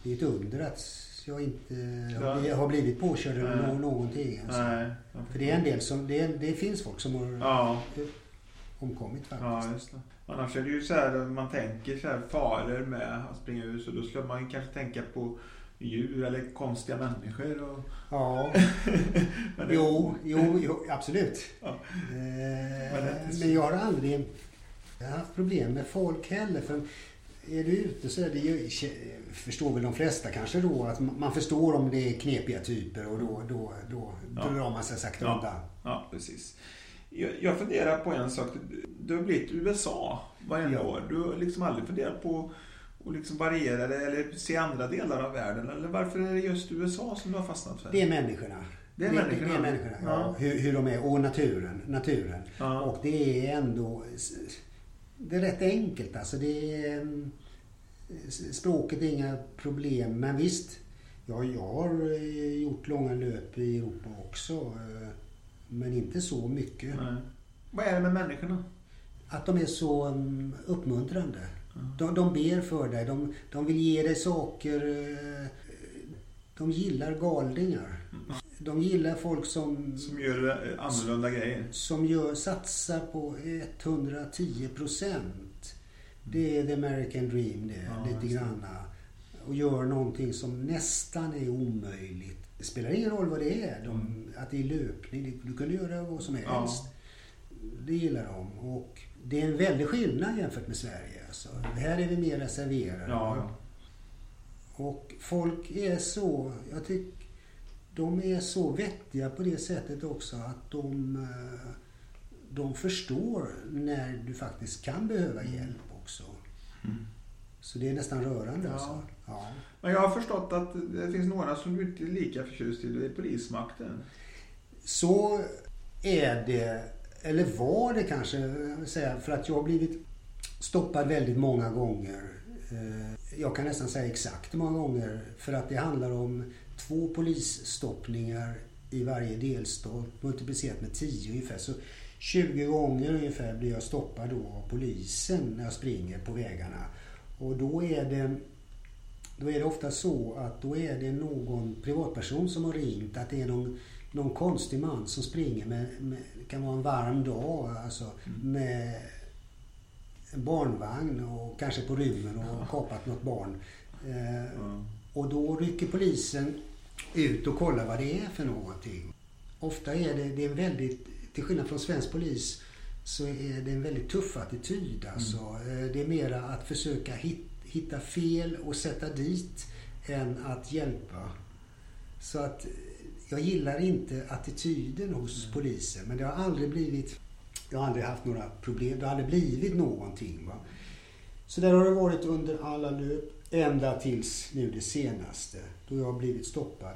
Det är ett under att jag inte ja. har blivit påkörd eller någonting. Alltså. Nej, För det är en del som, det, det finns folk som har ja. omkommit faktiskt. Ja. Annars är det ju så här, man tänker så här faror med att springa ut så då ska man kanske tänka på djur eller konstiga människor. Och... Ja, jo, jo, jo, absolut. Ja. Eh, men, men jag har aldrig jag har haft problem med folk heller. För är du ute så är det ju, förstår väl de flesta kanske då, att man förstår om det är knepiga typer och då, då, då ja. drar man sig sakta ja. undan. Ja, precis. Jag, jag funderar på en sak. Du har blivit USA varje ja. år. Du har liksom aldrig funderat på att liksom variera det eller se andra delar av världen? Eller varför är det just USA som du har fastnat för? Det är människorna. Det är människorna? Det, är människorna, ja. ja. Hur, hur, de är. Och naturen. naturen. Ja. Och det är ändå... Det är rätt enkelt alltså. Det är, språket är inga problem. Men visst, ja, jag har eh, gjort långa löp i Europa också. Eh, men inte så mycket. Nej. Vad är det med människorna? Att de är så um, uppmuntrande. De, de ber för dig. De, de vill ge dig saker. Eh, de gillar galningar. De gillar folk som... Som gör annorlunda grejer. Som gör, satsar på 110 procent. Det är the American dream det, ja, lite granna. Och gör någonting som nästan är omöjligt. Det spelar ingen roll vad det är. De, mm. Att det är löpning. Du kan göra vad som helst. Ja. Det gillar de. Och det är en väldig skillnad jämfört med Sverige. Alltså. Här är vi mer reserverade. Ja. Och folk är så, jag tycker, de är så vettiga på det sättet också att de, eh, de förstår när du faktiskt kan behöva hjälp också. Mm. Så det är nästan rörande. Ja. Alltså. Ja. Men jag har förstått att det finns några som inte är lika förtjust i, polismakten. Så är det, eller var det kanske, för att jag har blivit stoppad väldigt många gånger. Eh, jag kan nästan säga exakt hur många gånger. För att det handlar om två polisstoppningar i varje delstat multiplicerat med 10 ungefär. Så 20 gånger ungefär blir jag stoppad då av polisen när jag springer på vägarna. Och då är det då är det ofta så att då är det någon privatperson som har ringt att det är någon, någon konstig man som springer med, med det kan vara en varm dag alltså, mm. med en barnvagn och kanske på rymmen och ja. kapat något barn. Eh, mm. Och då rycker polisen ut och kollar vad det är för någonting. Ofta är det, det är väldigt till skillnad från svensk polis så är det en väldigt tuff attityd. Alltså. Mm. Det är mera att försöka hitta fel och sätta dit än att hjälpa. Så att jag gillar inte attityden hos mm. polisen men det har aldrig blivit jag har aldrig haft några problem. Det har aldrig blivit någonting. Va? Så där har det varit under alla löp. Ända tills nu det senaste. Då jag har blivit stoppad.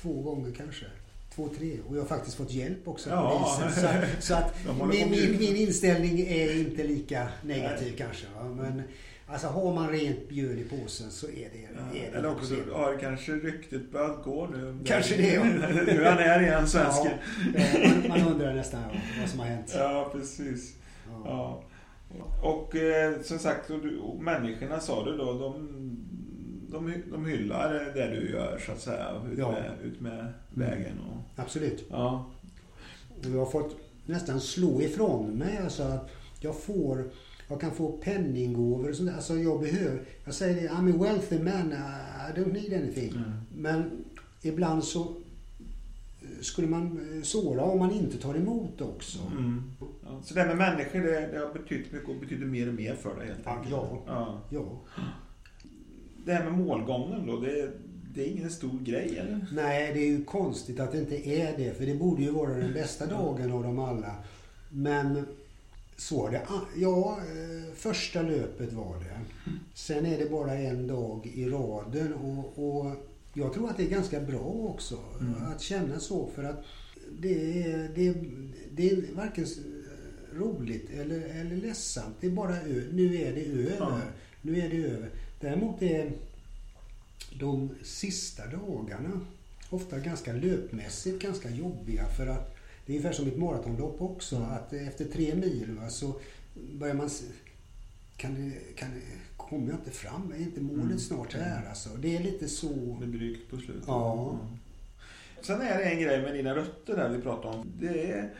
Två gånger kanske. Två, tre. Och jag har faktiskt fått hjälp också av ja. polisen. Så, så att min, min, min, inställning är inte lika negativ Nej. kanske. Men Alltså har man rent björn i påsen så är det, ja, är det Eller också har kanske ryktet börjat gå nu. Kanske det ja. nu han är igen svensken. Ja, man, man, undrar nästan vad som har hänt. Ja, precis. Ja. ja. Och eh, som sagt, och du, och människorna sa du då, de, de, de hyllar det du gör så att säga. Ut, ja. med, ut med vägen. Och, Absolut. Ja. Och jag har fått nästan slå ifrån mig. Alltså att jag får jag kan få penninggåvor och sånt Alltså jag behöver, jag säger det, I'm a wealthy man, I don't need anything. Mm. Men ibland så eh, skulle man eh, såra om man inte tar emot också. Mm. Ja, så det här med människor, det, det har betytt mycket och betyder mer och mer för dig helt enkelt? Ja. ja. ja. Det här med målgången då, det, det är ingen stor grej eller? Nej, det är ju konstigt att det inte är det. För det borde ju vara den bästa dagen av dem alla. Men så var det. Ah, ja, eh, första löpet var det. Sen är det bara en dag i raden och, och jag tror att det är ganska bra också mm. att känna så för att det är, det, det är varken roligt eller, eller ledsamt. Det är bara nu är det över. Ja. Nu är det över. Däremot är de sista dagarna ofta ganska löpmässigt ganska jobbiga för att det är ungefär som ett maratonlopp också. Mm. Att efter tre mil va, så börjar man... Kan det, kan det, kommer jag inte fram? Är inte målet mm. snart här? Alltså? Det är lite så... Det blir drygt på slutet. Ja. Mm. Sen är det en grej med dina rötter där vi pratade om. Det är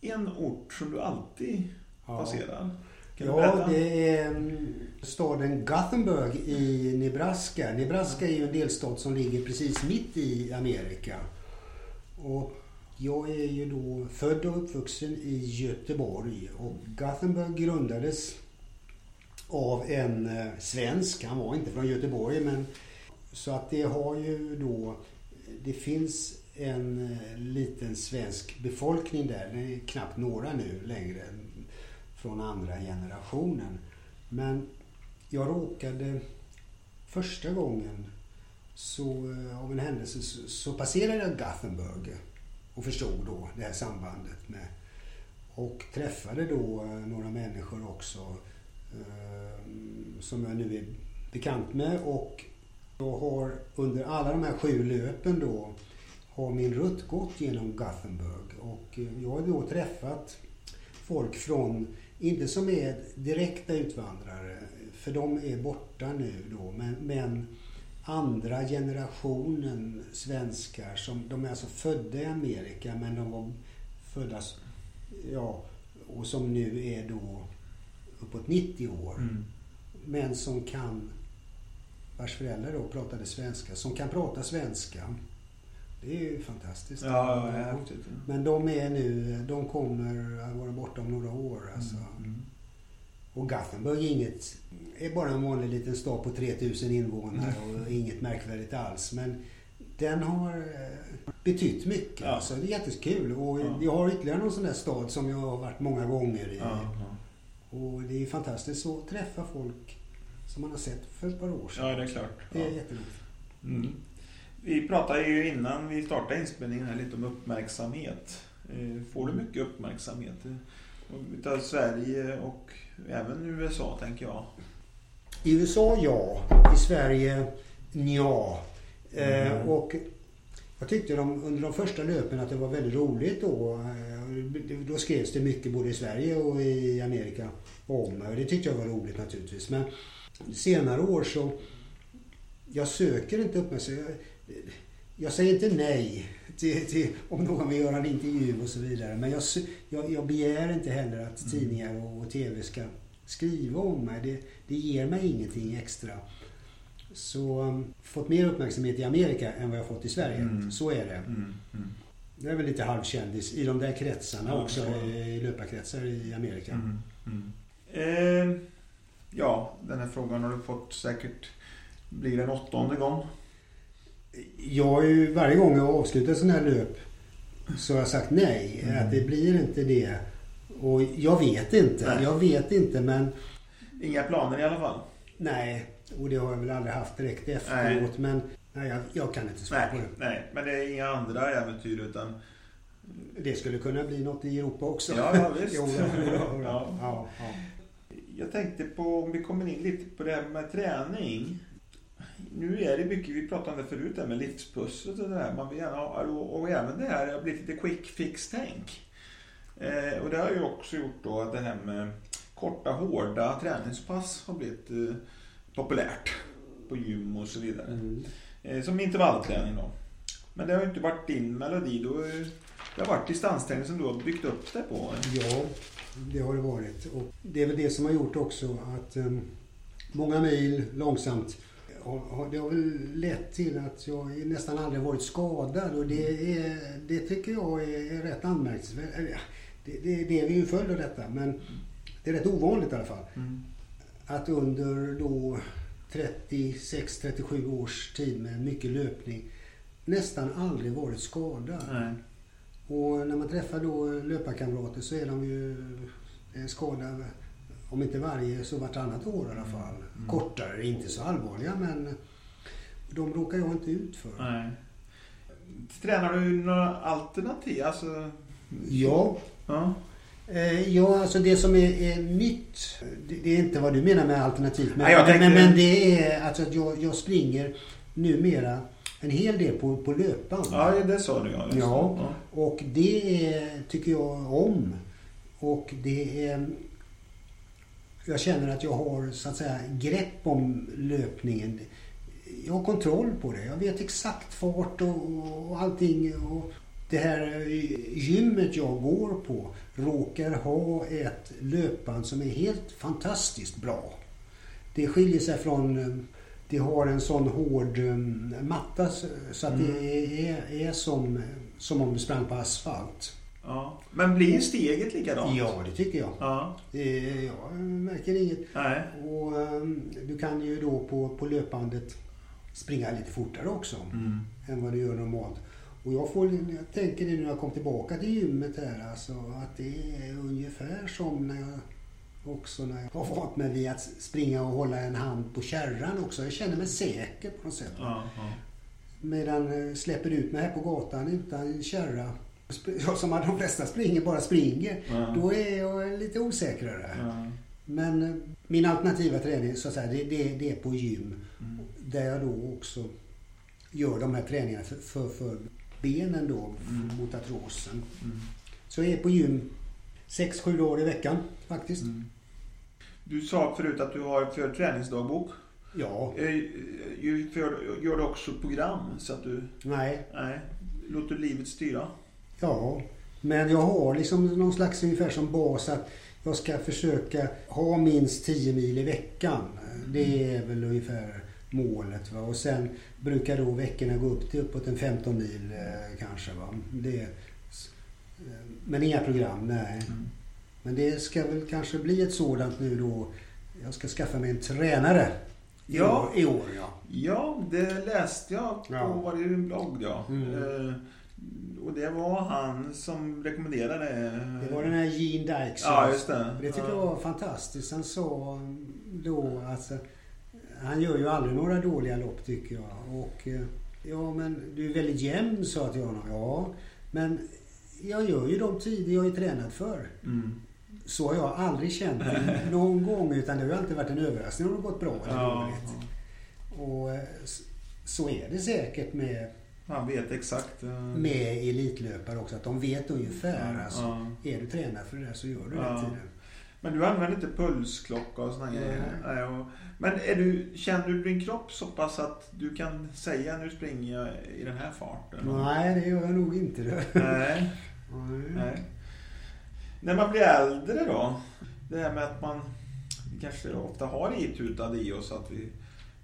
en ort som du alltid ja. passerar. ja, det är mm, staden Gothenburg i Nebraska. Nebraska är ju en delstat som ligger precis mitt i Amerika. Och jag är ju då född och uppvuxen i Göteborg och Gothenburg grundades av en eh, svensk. Han var inte från Göteborg men så att det har ju då det finns en eh, liten svensk befolkning där. Det är knappt några nu längre från andra generationen. Men jag råkade första gången så eh, av en händelse så passerade jag Gothenburg och förstod då det här sambandet med och träffade då eh, några människor också eh, som jag nu är bekant med. Och jag har under alla de här sju löpen då har min rutt gått genom Gothenburg. Och eh, jag har då träffat folk från, inte som är direkta utvandrare, för de är borta nu då, men, men andra generationen svenskar som, de är alltså födda i Amerika men de var födda, ja, och som nu är då uppåt 90 år. Mm. Men som kan, vars föräldrar då pratade svenska, som kan prata svenska. Det är ju fantastiskt. Ja, ja, ja. Men de är nu, de kommer att vara borta om några år alltså. Mm. Och Gothenburg är, inget, är bara en vanlig liten stad på 3000 invånare mm. och inget märkvärdigt alls. Men den har eh, betytt mycket. Ja. Så det är jättekul. Och ja. jag har ytterligare någon sån där stad som jag har varit många gånger i. Ja, och det är fantastiskt att träffa folk som man har sett för ett par år sedan. Ja, det är klart. Det är jätteroligt. Mm. Vi pratade ju innan vi startade inspelningen här lite om uppmärksamhet. Eh, får du mycket uppmärksamhet? Utav Sverige och även USA tänker jag. I USA ja. I Sverige ja. Eh, mm. och jag tyckte de, under de första löpen att det var väldigt roligt då. Eh, då skrevs det mycket både i Sverige och i Amerika om. Och det tyckte jag var roligt naturligtvis. Men senare år så... Jag söker inte uppmärksamhet. Jag, jag säger inte nej till, till, om någon vill göra en intervju och så vidare. Men jag, jag, jag begär inte heller att mm. tidningar och, och TV ska skriva om mig. Det, det ger mig ingenting extra. Så um, fått mer uppmärksamhet i Amerika än vad jag fått i Sverige. Mm. Så är det. Mm. Mm. Det är väl lite halvkändis i de där kretsarna ja, också, ja. i löparkretsar i Amerika. Mm, mm. Eh, ja, den här frågan har du fått säkert, blir en åttonde gång? Jag har ju varje gång jag avslutar sån här löp så har jag sagt nej. Mm. Att det blir inte det. Och jag vet inte. Nej. Jag vet inte men... Inga planer i alla fall? Nej, och det har jag väl aldrig haft direkt efteråt. Nej. Men nej, jag, jag, kan inte svara på det. Nej, men det är inga andra äventyr utan... Det skulle kunna bli något i Europa också. Ja, ja visst. jo, ja, ja, ja. Jag tänkte på, om vi kommer in lite på det här med träning. Nu är det mycket, vi pratade om det förut, det med livspusslet och det där. Man vill gärna ha, och, och även det här, det har blivit lite quick fix-tänk. Eh, och det har ju också gjort då att det här med korta, hårda träningspass har blivit eh, populärt på gym och så vidare. Mm. Eh, som intervallträning då. Men det har ju inte varit din melodi. Då, det har varit distansträning som du har byggt upp det på. Ja, det har det varit. Och det är väl det som har gjort också att um, många mil långsamt det har väl lett till att jag nästan aldrig varit skadad och det, är, det tycker jag är, rätt anmärkningsvärt. Det, det, det är ju en följd av detta men det är rätt ovanligt i alla fall. Mm. Att under då 36-37 års tid med mycket löpning nästan aldrig varit skadad. Nej. Och när man träffar då löparkamrater så är de ju skadade, om inte varje så vartannat år i alla mm. fall. Mm. Kortare, inte så allvarliga men de råkar jag inte ut för. Nej. Tränar du några alternativ? Alltså... Ja. ja. Eh, ja, alltså det som är, är nytt, det, är inte vad du menar med alternativt. Men, Nej, tänkte... men, men, det är alltså att jag, jag springer numera en hel del på, på löpband. Ja, det sa du ja. Ja, och det är, tycker jag om. Och det är... Jag känner att jag har så att säga grepp om löpningen. Jag har kontroll på det. Jag vet exakt fart och, och allting. Och det här gymmet jag går på råkar ha ett löpband som är helt fantastiskt bra. Det skiljer sig från det har en sån hård um, matta så att mm. det är, är som, som om du sprang på asfalt. Ja. Men blir steget likadant? Ja, det tycker jag. Ja. Jag märker inget. Nej. Och, um, du kan ju då på, på löpbandet springa lite fortare också mm. än vad du gör normalt. Och jag, får, jag tänker det när jag kom tillbaka till gymmet här alltså, att det är ungefär som när jag också när jag har vant mig vid att springa och hålla en hand på kärran också. Jag känner mig säker på något sätt. Ja, ja. Medan eh, släpper ut mig här på gatan utan kärra jag som de flesta springer bara springer. Ja. Då är jag lite osäkrare. Ja. Men eh, min alternativa träning så att säga, det, det, det är på gym. Mm. Där jag då också gör de här träningarna för, för, för benen då mm. mot artrosen. Mm. Så jag är på gym 6-7 dagar i veckan faktiskt. Mm. Du sa förut att du har för träningsdagbok. Ja. Eh, gör du också program så att du... Nej. Nej. Låter livet styra? Ja. Men jag har liksom någon slags ungefär som bas att jag ska försöka ha minst 10 mil i veckan. Det är väl ungefär målet. Va? Och sen brukar då veckorna gå upp till uppåt en 15 mil eh, kanske. Va? Det, eh, men inga program, nej. Mm. Men det ska väl kanske bli ett sådant nu då. Jag ska skaffa mig en tränare ja. i år. Ja, ja det läste jag på ja. var det en blogg. Ja. Mm. Eh, och det var han som rekommenderade det. Det var den här Gene Dykes. Ja, just det. Det tycker jag var fantastiskt. Han sa då att han gör ju aldrig några dåliga lopp tycker jag. Och eh, ja men du är väldigt jämn sa jag till honom. Ja, men jag gör ju de tider jag är tränad för. Mm. Så har jag aldrig känt någon gång utan det har alltid varit en överraskning om det har gått bra eller ja, dåligt. Ja. Och eh, så är det säkert med han vet exakt. Uh... Med elitlöpare också, att de vet ungefär. Ja, alltså, ja. Är du tränad för det där så gör du ja. den tiden. Men du använder inte pulsklocka och sådana grejer? Men är du, känner du din kropp så pass att du kan säga nu springer jag i den här farten? Nej, det gör jag nog inte. Det. Nej. Nej. När man blir äldre då? Det här med att man kanske ofta har itutade i oss att vi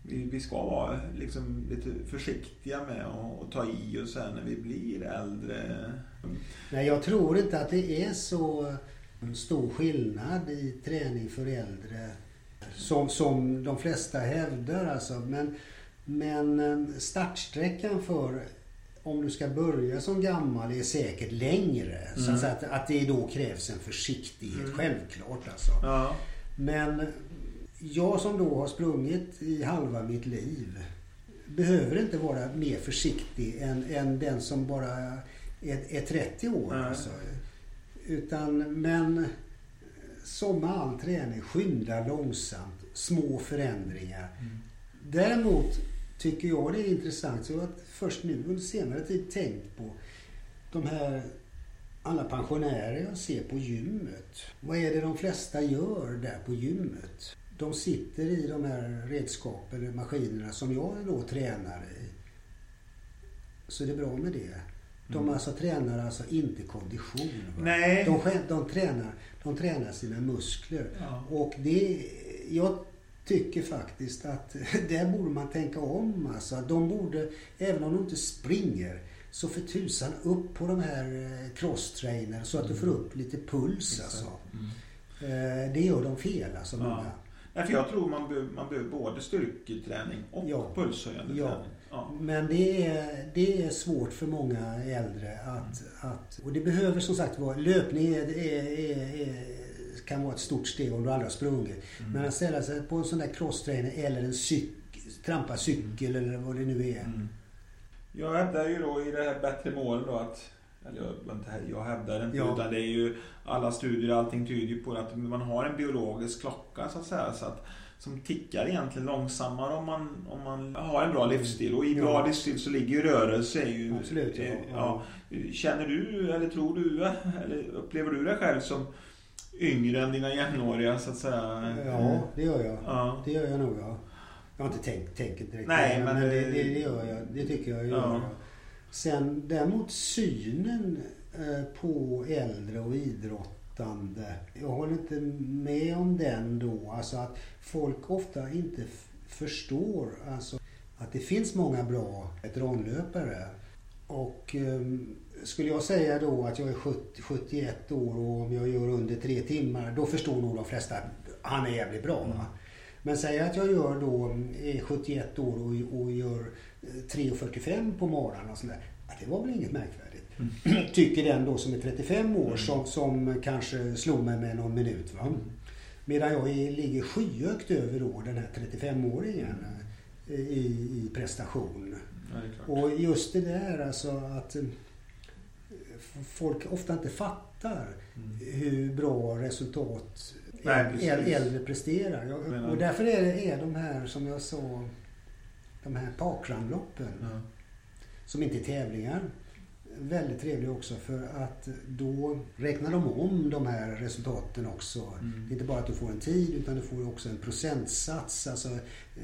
vi, vi ska vara liksom lite försiktiga med att ta i och sen när vi blir äldre. Nej, jag tror inte att det är så stor skillnad i träning för äldre som, som de flesta hävdar. Alltså. Men, men eh, startsträckan för om du ska börja som gammal är säkert längre. Mm. Så att, att det då krävs en försiktighet, mm. självklart alltså. Ja. Men jag som då har sprungit i halva mitt liv behöver inte vara mer försiktig än, än den som bara är, är 30 år. Alltså. Utan, men som med all träning, skynda långsamt, små förändringar. Mm. Däremot tycker jag det är intressant, så att först nu under senare tid tänkt på de här alla pensionärer jag ser på gymmet. Vad är det de flesta gör där på gymmet? De sitter i de här redskapen, maskinerna som jag då tränar i. Så det är bra med det. De mm. alltså tränar alltså inte kondition. Nej. De, de, tränar, de tränar sina muskler. Ja. Och det, jag tycker faktiskt att där borde man tänka om. Alltså. De borde, även om de inte springer, så för tusan upp på de här eh, crosstrainer så att du får upp lite puls. Alltså. Mm. Eh, det gör de fel alltså. Ja. Nej, för jag tror man behöver, man behöver både styrketräning och ja. pulshöjande ja. träning. Ja. Men det är, det är svårt för många äldre att, mm. att... Och det behöver som sagt vara... Löpning är, är, är, kan vara ett stort steg om du aldrig har sprungit. Mm. Men att ställa sig på en sån där crosstrainer eller en cykel, trampa cykel mm. eller vad det nu är. Mm. Jag hävdar ju då i det här bättre mål då att eller jag, jag hävdar inte, ja. utan det är ju alla studier, allting tyder på att man har en biologisk klocka så att säga. Så att, som tickar egentligen långsammare om man, om man har en bra livsstil. Och i bra ja. livsstil så ligger ju rörelse. Ju, Absolut, ja. ja. Känner du, eller tror du, eller upplever du dig själv som yngre än dina jämnåriga så att säga? Ja, det gör jag. Ja. Det gör jag nog ja. Jag har inte tänkt, tänkt direkt Nej, men, men det, det, det, gör jag. Det tycker jag gör ja. Sen däremot synen eh, på äldre och idrottande. Jag håller inte med om den då. Alltså att folk ofta inte förstår alltså, att det finns många bra veteranlöpare. Och um, skulle jag säga då att jag är 70, 71 år och om jag gör under tre timmar, då förstår nog de flesta att han är jävligt bra. Mm. Men säg att jag gör då, är 71 år och, och gör 3.45 på morgonen och sådär. Ja, det var väl inget märkvärdigt. Mm. Tycker den då som är 35 år mm. som, som kanske slog mig med någon minut. Va? Medan jag ligger skyhögt över då den här 35-åringen eh, i, i prestation. Ja, och just det där alltså att eh, folk ofta inte fattar mm. hur bra resultat Nej, äldre presterar. Och därför är, är de här, som jag sa, de här parkrunloppen ja. som inte är tävlingar väldigt trevliga också för att då räknar de om de här resultaten också. Mm. Det är inte bara att du får en tid utan du får också en procentsats. Alltså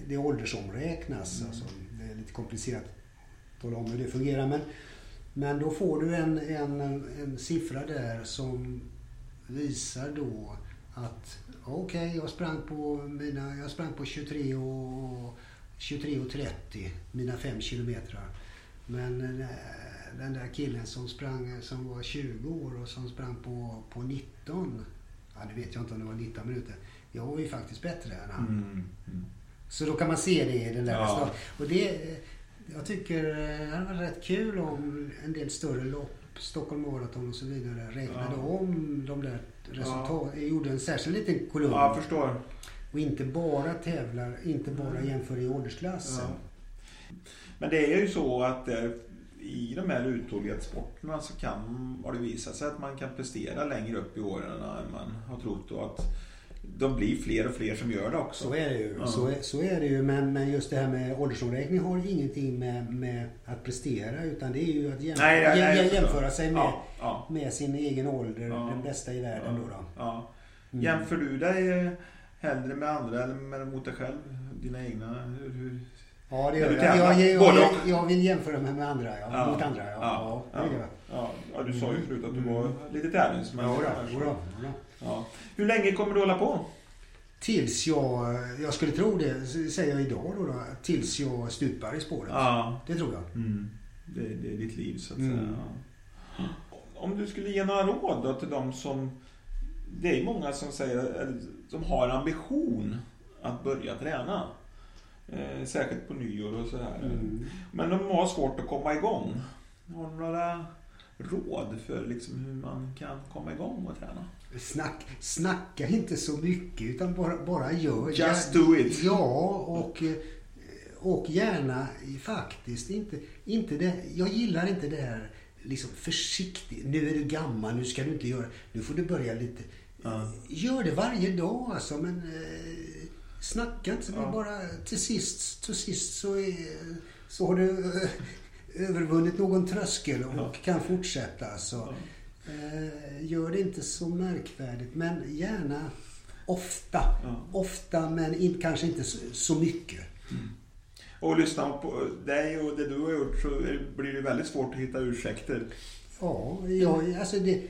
det åldersomräknas. Mm. Alltså, det är lite komplicerat att tala om hur det fungerar. Men, men då får du en, en, en siffra där som visar då att okej, okay, jag sprang på mina, jag sprang på 23 och 23 och 30, mina fem kilometer. Men eh, den där killen som sprang, som var 20 år och som sprang på, på 19, ja det vet jag inte om det var 19 minuter. Jag var ju faktiskt bättre än han. Mm. Mm. Så då kan man se det i den där ja. Och det, jag tycker det hade varit rätt kul om en del större lopp, Stockholm Marathon och så vidare, räknade ja. om de där resultat. Ja. Gjorde en särskild liten kolumn. Ja, jag förstår. Och inte bara tävlar, inte bara mm. jämför i åldersklassen. Ja. Men det är ju så att eh, i de här uthållighetssporterna så kan, har det visat sig att man kan prestera längre upp i åren än man har trott. Och att de blir fler och fler som gör det också. Så är det ju. Ja. Så, är, så är det ju. Men, men just det här med åldersomräkning har ingenting med, med att prestera utan det är ju att jämföra, nej, nej, nej, jämföra sig med, ja, ja. med sin egen ålder, den bästa i världen. Då, då. Mm. Jämför du dig hellre med andra eller med, mot dig själv? Dina egna? Hur, hur Ja, det gör jag. Jag, jag, jag, jag vill jämföra mig med andra, ja. ja. Mot andra, ja. Ja, ja, ja. ja du sa ju förut att du var lite tävlingsmänniska. Ja, ja. Hur länge kommer du hålla på? Tills jag, jag skulle tro det, säger jag idag då, då tills jag stupar i spåret. Ja. Det tror jag. Mm. Det, det, är ditt liv så att mm. säga. Om du skulle ge några råd då till de som, det är många som säger, som har ambition att börja träna. Eh, särskilt på nyår och sådär. Mm. Men de har svårt att komma igång. Har du några råd för liksom hur man kan komma igång och träna? Snack, snacka inte så mycket utan bara, bara gör. Just do it. Ja, och, och gärna faktiskt inte, inte det. Jag gillar inte det här liksom försiktigt. Nu är du gammal, nu ska du inte göra. Nu får du börja lite. Ja. Gör det varje dag alltså, men eh, snacka inte. Ja. Bara till sist, till sist så, är, så har du eh, övervunnit någon tröskel och ja. kan fortsätta. Så, ja. eh, gör det inte så märkvärdigt, men gärna ofta. Ofta, men in, kanske inte så, så mycket. Mm. Och lyssna på dig och det du har gjort så blir det väldigt svårt att hitta ursäkter. Ja, jag, alltså det,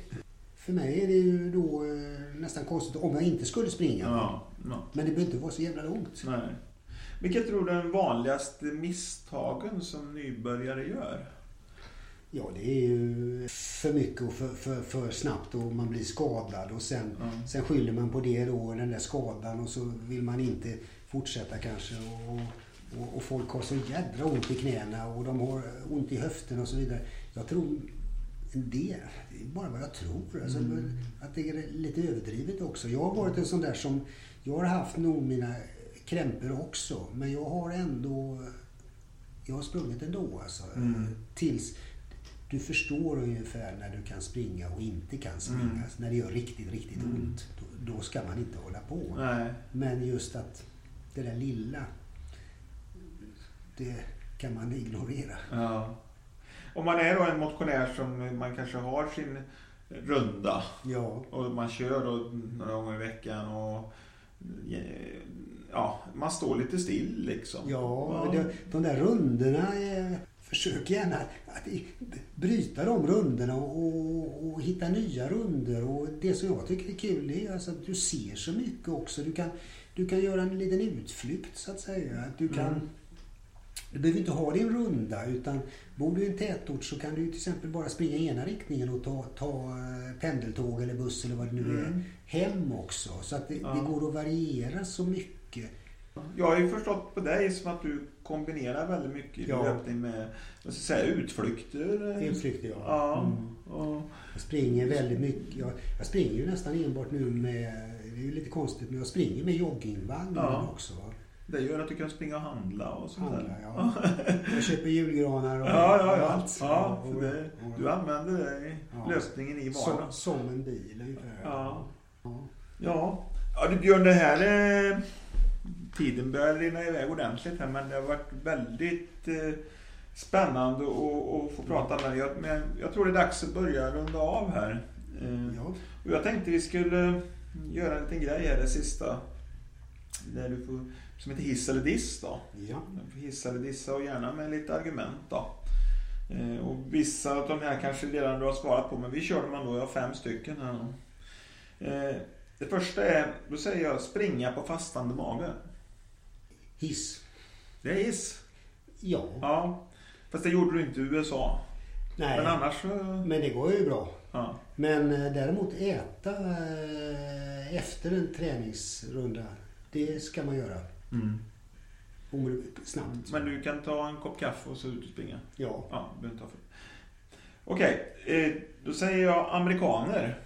för mig är det ju då eh, nästan konstigt om jag inte skulle springa. Ja, ja. Men det behöver inte vara så jävla långt. Nej. Vilka tror du är de vanligaste misstagen som nybörjare gör? Ja, det är ju för mycket och för, för, för snabbt och man blir skadad och sen, mm. sen skyller man på det då, den där skadan och så vill man inte fortsätta kanske. Och, och, och folk har så jädra ont i knäna och de har ont i höften och så vidare. Jag tror det, det är bara vad jag tror. Alltså, mm. Att det är lite överdrivet också. Jag har varit en sån där som, jag har haft nog mina krämpor också. Men jag har ändå, jag har sprungit ändå alltså. Mm. Tills du förstår ungefär när du kan springa och inte kan springa. Mm. När det gör riktigt, riktigt mm. ont. Då, då, ska man inte hålla på. Nej. Men just att det där lilla, det kan man ignorera. Ja. Om man är då en motionär som man kanske har sin runda ja. och man kör då några gånger i veckan och ja, man står lite still liksom. Ja, ja. de där rundorna, försök gärna att bryta de rundorna och, och, hitta nya runder. Och det som jag tycker är kul är alltså att du ser så mycket också. Du kan, du kan göra en liten utflykt så att säga. Du kan mm. Du behöver inte ha din runda utan bor du i en tätort så kan du till exempel bara springa i ena riktningen och ta, ta eh, pendeltåg eller buss eller vad det nu är mm. hem också. Så att det, ja. det, går att variera så mycket. Jag har ju förstått på dig som att du kombinerar väldigt mycket ja. löpning med ska säga, utflykter. Utflykter ja. ja. Mm. Och... Jag springer väldigt mycket. Jag, jag, springer ju nästan enbart nu med, det är ju lite konstigt, men jag springer med joggingvagn ja. också. Det gör att du kan springa och handla och sånt handla, där. Ja. Jag köper julgranar och, ja, ja, ja. allt. Ja, och, det, du använder det ja. lösningen i vardagen. Som, som en bil ungefär. Ja. Ja. Ja. ja du Björn, det här eh, tiden börjar rinna iväg ordentligt här men det har varit väldigt eh, spännande att få prata med dig. Men jag tror det är dags att börja runda av här. Eh, ja. Och jag tänkte vi skulle göra en liten grej här det sista. Där du får som heter hiss eller diss då. Ja. Hiss eller dissa och gärna med lite argument då. Eh, och vissa av de här kanske redan du har svarat på men vi kör dem ändå, jag har fem stycken här. Eh, det första är, då säger jag springa på fastande mage. Hiss. Det är hiss? Ja. Ja. Fast det gjorde du inte i USA. Nej. Men annars Men det går ju bra. Ja. Men eh, däremot äta efter en träningsrunda, det ska man göra. Mm. Snabbt. Men du kan ta en kopp kaffe och så ut och springa? Ja. ja Okej, okay. Eh, då säger jag amerikaner.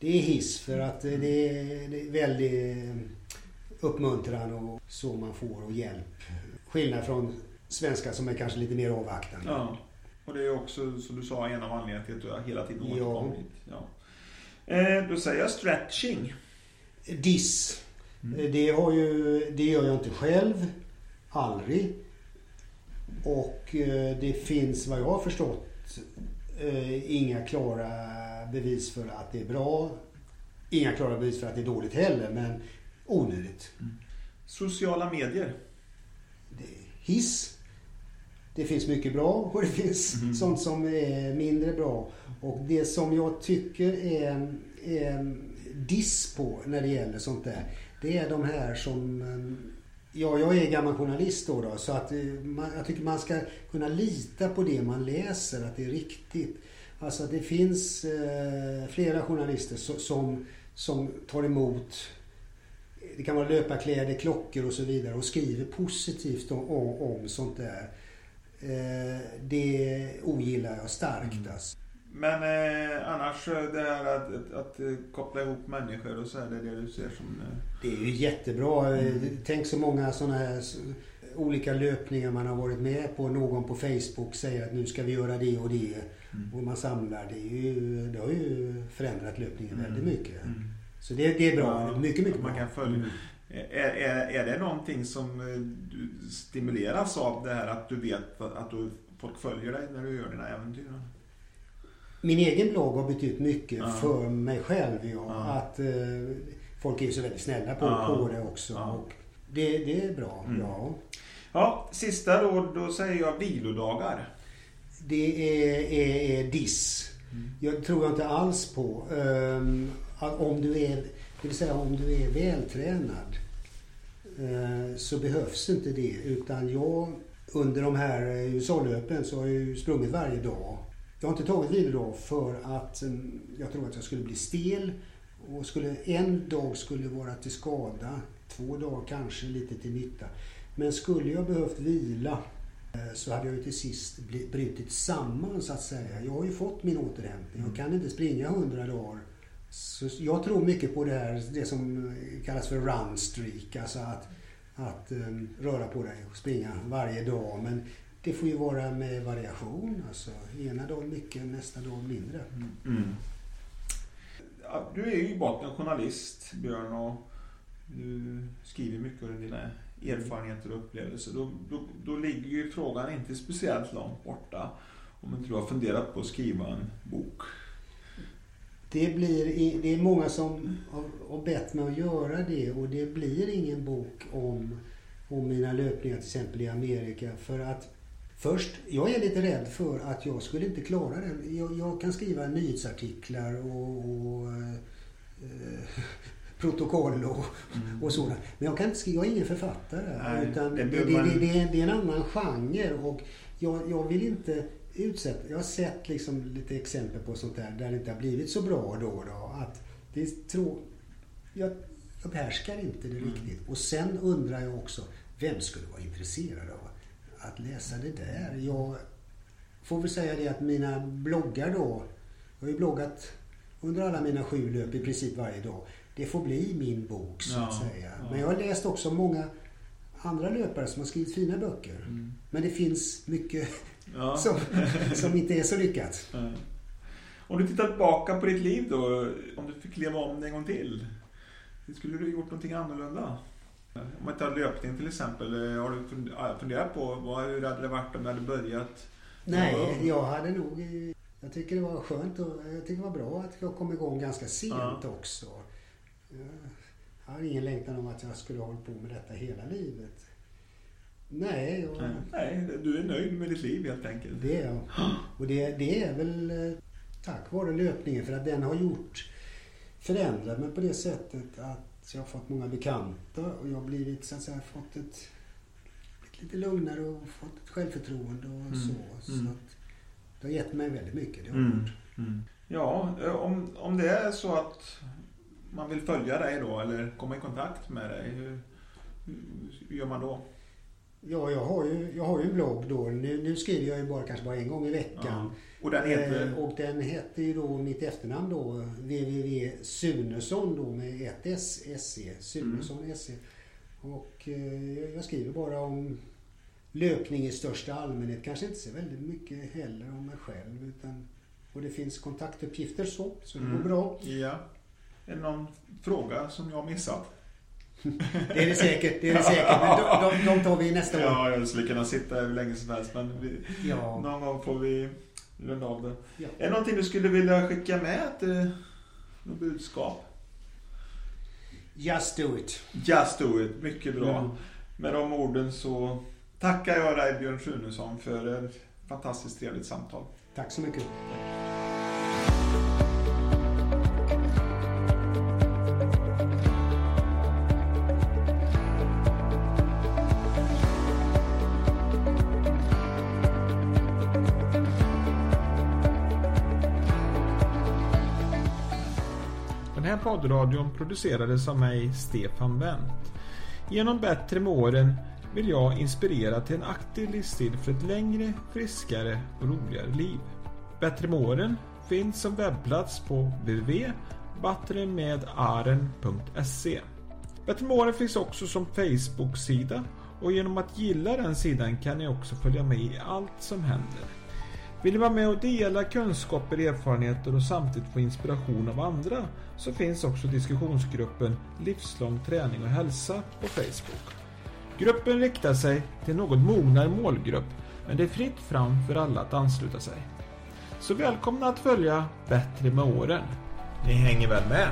Det är hiss för att det är, det är väldigt eh, uppmuntran och så man får och hjälp. Skillnad från svenskar som är kanske lite mer avvaktande. Ja. Och det är också, som du sa, en av anledningarna till att du hela tiden återkommit. Ja. ja. Eh, då säger jag stretching. Diss. Mm. Det, har ju, det gör jag inte själv. Aldrig. Och eh, det finns vad jag har förstått eh, inga klara bevis för att det är bra. Inga klara bevis för att det är dåligt heller, men onödigt. Mm. Sociala medier? Det hiss. Det finns mycket bra och det finns mm. sånt som är mindre bra. Och det som jag tycker är en, en diss på när det gäller sånt där det är de här som Ja, jag är gammal journalist då, då så att man, jag tycker man ska kunna lita på det man läser, att det är riktigt. Alltså det finns eh, flera journalister som, som tar emot det kan vara löparkläder, klockor och så vidare och skriver positivt om, om sånt där. Eh, det ogillar jag starkt mm. alltså. Men eh, annars det här att, att, att, eh, koppla ihop människor och så är det det du ser som... Eh... Det är ju jättebra. Mm. Tänk så många sådana här olika löpningar man har varit med på. Någon på Facebook säger att nu ska vi göra det och det. Mm. Och man samlar. Det, är ju, det har ju förändrat löpningen mm. väldigt mycket. Mm. Så det, det, är bra. Ja, mycket, mycket man bra. Kan följa. Mm. Är, är, är det någonting som eh, du stimuleras av det här att du vet att du, folk följer dig när du gör dina äventyr? Min egen blogg har betytt mycket ja. för mig själv. Ja. ja. Att, eh, folk är ju så väldigt snälla på, ja. på det också. Och det, det är bra. Mm. Ja. ja, sista då, då säger jag vilodagar. Det är, är, är diss. Mm. Jag tror jag inte alls på. Um, om du är, det vill säga om du är vältränad uh, så behövs inte det. Utan jag under de här USA-löpen så har jag ju sprungit varje dag. Jag har inte tagit vilodag för att eh, jag tror att jag skulle bli stel. Och skulle, en dag skulle vara till skada. Två dagar kanske lite till nytta. Men skulle jag behövt vila eh, så hade jag ju till sist brutit samman så att säga. Jag har ju fått min återhämtning. Jag kan inte springa hundra dagar. Så jag tror mycket på det här, det som eh, kallas för run streak. Alltså att, att um, röra på dig och springa varje dag. Men det får ju vara med variation. Alltså, ena dagen mycket, nästa dag mindre. Mm. Mm. Du är ju i botten journalist, Björn. Och du skriver mycket om dina erfarenheter och upplevelser. Då, då, då ligger ju frågan inte speciellt långt borta. Om inte du har funderat på att skriva en bok. Det, blir, det är många som har bett mig att göra det och det blir ingen bok om, om mina löpningar till exempel i Amerika. För att Först, jag är lite rädd för att jag skulle inte klara det. Jag, jag kan skriva nyhetsartiklar och, och eh, protokoll och, mm. och sådant. Men jag kan inte skriva, jag är ingen författare. Nej, utan det, det, man... det, är, det är en annan genre och jag, jag vill inte utsätta... Jag har sett liksom lite exempel på sånt där där det inte har blivit så bra då och då. Att det är tro, jag, jag behärskar inte det mm. riktigt. Och sen undrar jag också, vem skulle vara intresserad av att läsa det där? Jag får väl säga det att mina bloggar då, jag har ju bloggat under alla mina sju löp i princip varje dag det får bli min bok så att säga. Ja. Men jag har läst också många andra löpare som har skrivit fina böcker. Mm. Men det finns mycket ja. som, som inte är så lyckat. Om du tittar tillbaka på ditt liv då, om du fick leva om det en gång till. Skulle du gjort någonting annorlunda? Om man tar löpning till exempel, har du funderat på vad, hur hade det varit om du hade börjat? Nej, jag hade nog... Jag tycker det var skönt och jag tycker det var bra att jag kom igång ganska sent ja. också. Jag har ingen längtan om att jag skulle hålla på med detta hela livet. Nej, jag... Nej, du är nöjd med ditt liv helt enkelt. Det är jag. Och det, det är väl eh, tack vare löpningen för att den har gjort förändrat mig på det sättet att jag har fått många bekanta och jag har blivit så att säga fått ett lite lugnare och fått ett självförtroende och mm. så. så mm. att det har gett mig väldigt mycket. Det har mm. mm. Ja, eh, om, om det är så att man vill följa dig då eller komma i kontakt med dig, hur, hur gör man då? Ja, jag har ju, jag har ju en blogg då. Nu, nu skriver jag ju bara kanske bara en gång i veckan. Ja. Och den heter? Eh, och den heter ju då mitt efternamn då www.sunesson då med ett S, SE. Sunesson mm. Och eh, jag skriver bara om löpning i största allmänhet. Kanske inte så väldigt mycket heller om mig själv. Utan, och det finns kontaktuppgifter så, så det mm. går bra. Ja. Är det någon fråga som jag har missat? Det är det säkert. Det är det säkert. Men de, de, de tar vi nästa år. Ja, jag skulle kunna sitta hur länge som helst. Men vi, ja. någon gång får vi runda av det. Ja. Är det någonting du skulle vilja skicka med till något budskap? Just do it. Just do it. Mycket bra. Mm. Med de orden så tackar jag dig Björn Sjunesson för ett fantastiskt trevligt samtal. Tack så mycket. här poddradion producerades av mig, Stefan Wendt. Genom Bättre med åren vill jag inspirera till en aktiv livsstil för ett längre, friskare och roligare liv. Bättre med åren finns som webbplats på www.battremedaren.se Bättre med åren finns också som Facebook-sida och genom att gilla den sidan kan ni också följa med i allt som händer. Vill ni vara med och dela kunskaper, erfarenheter och samtidigt få inspiration av andra så finns också diskussionsgruppen Livslång träning och hälsa på Facebook. Gruppen riktar sig till något mognare målgrupp men det är fritt fram för alla att ansluta sig. Så välkomna att följa Bättre med åren. Ni hänger väl med?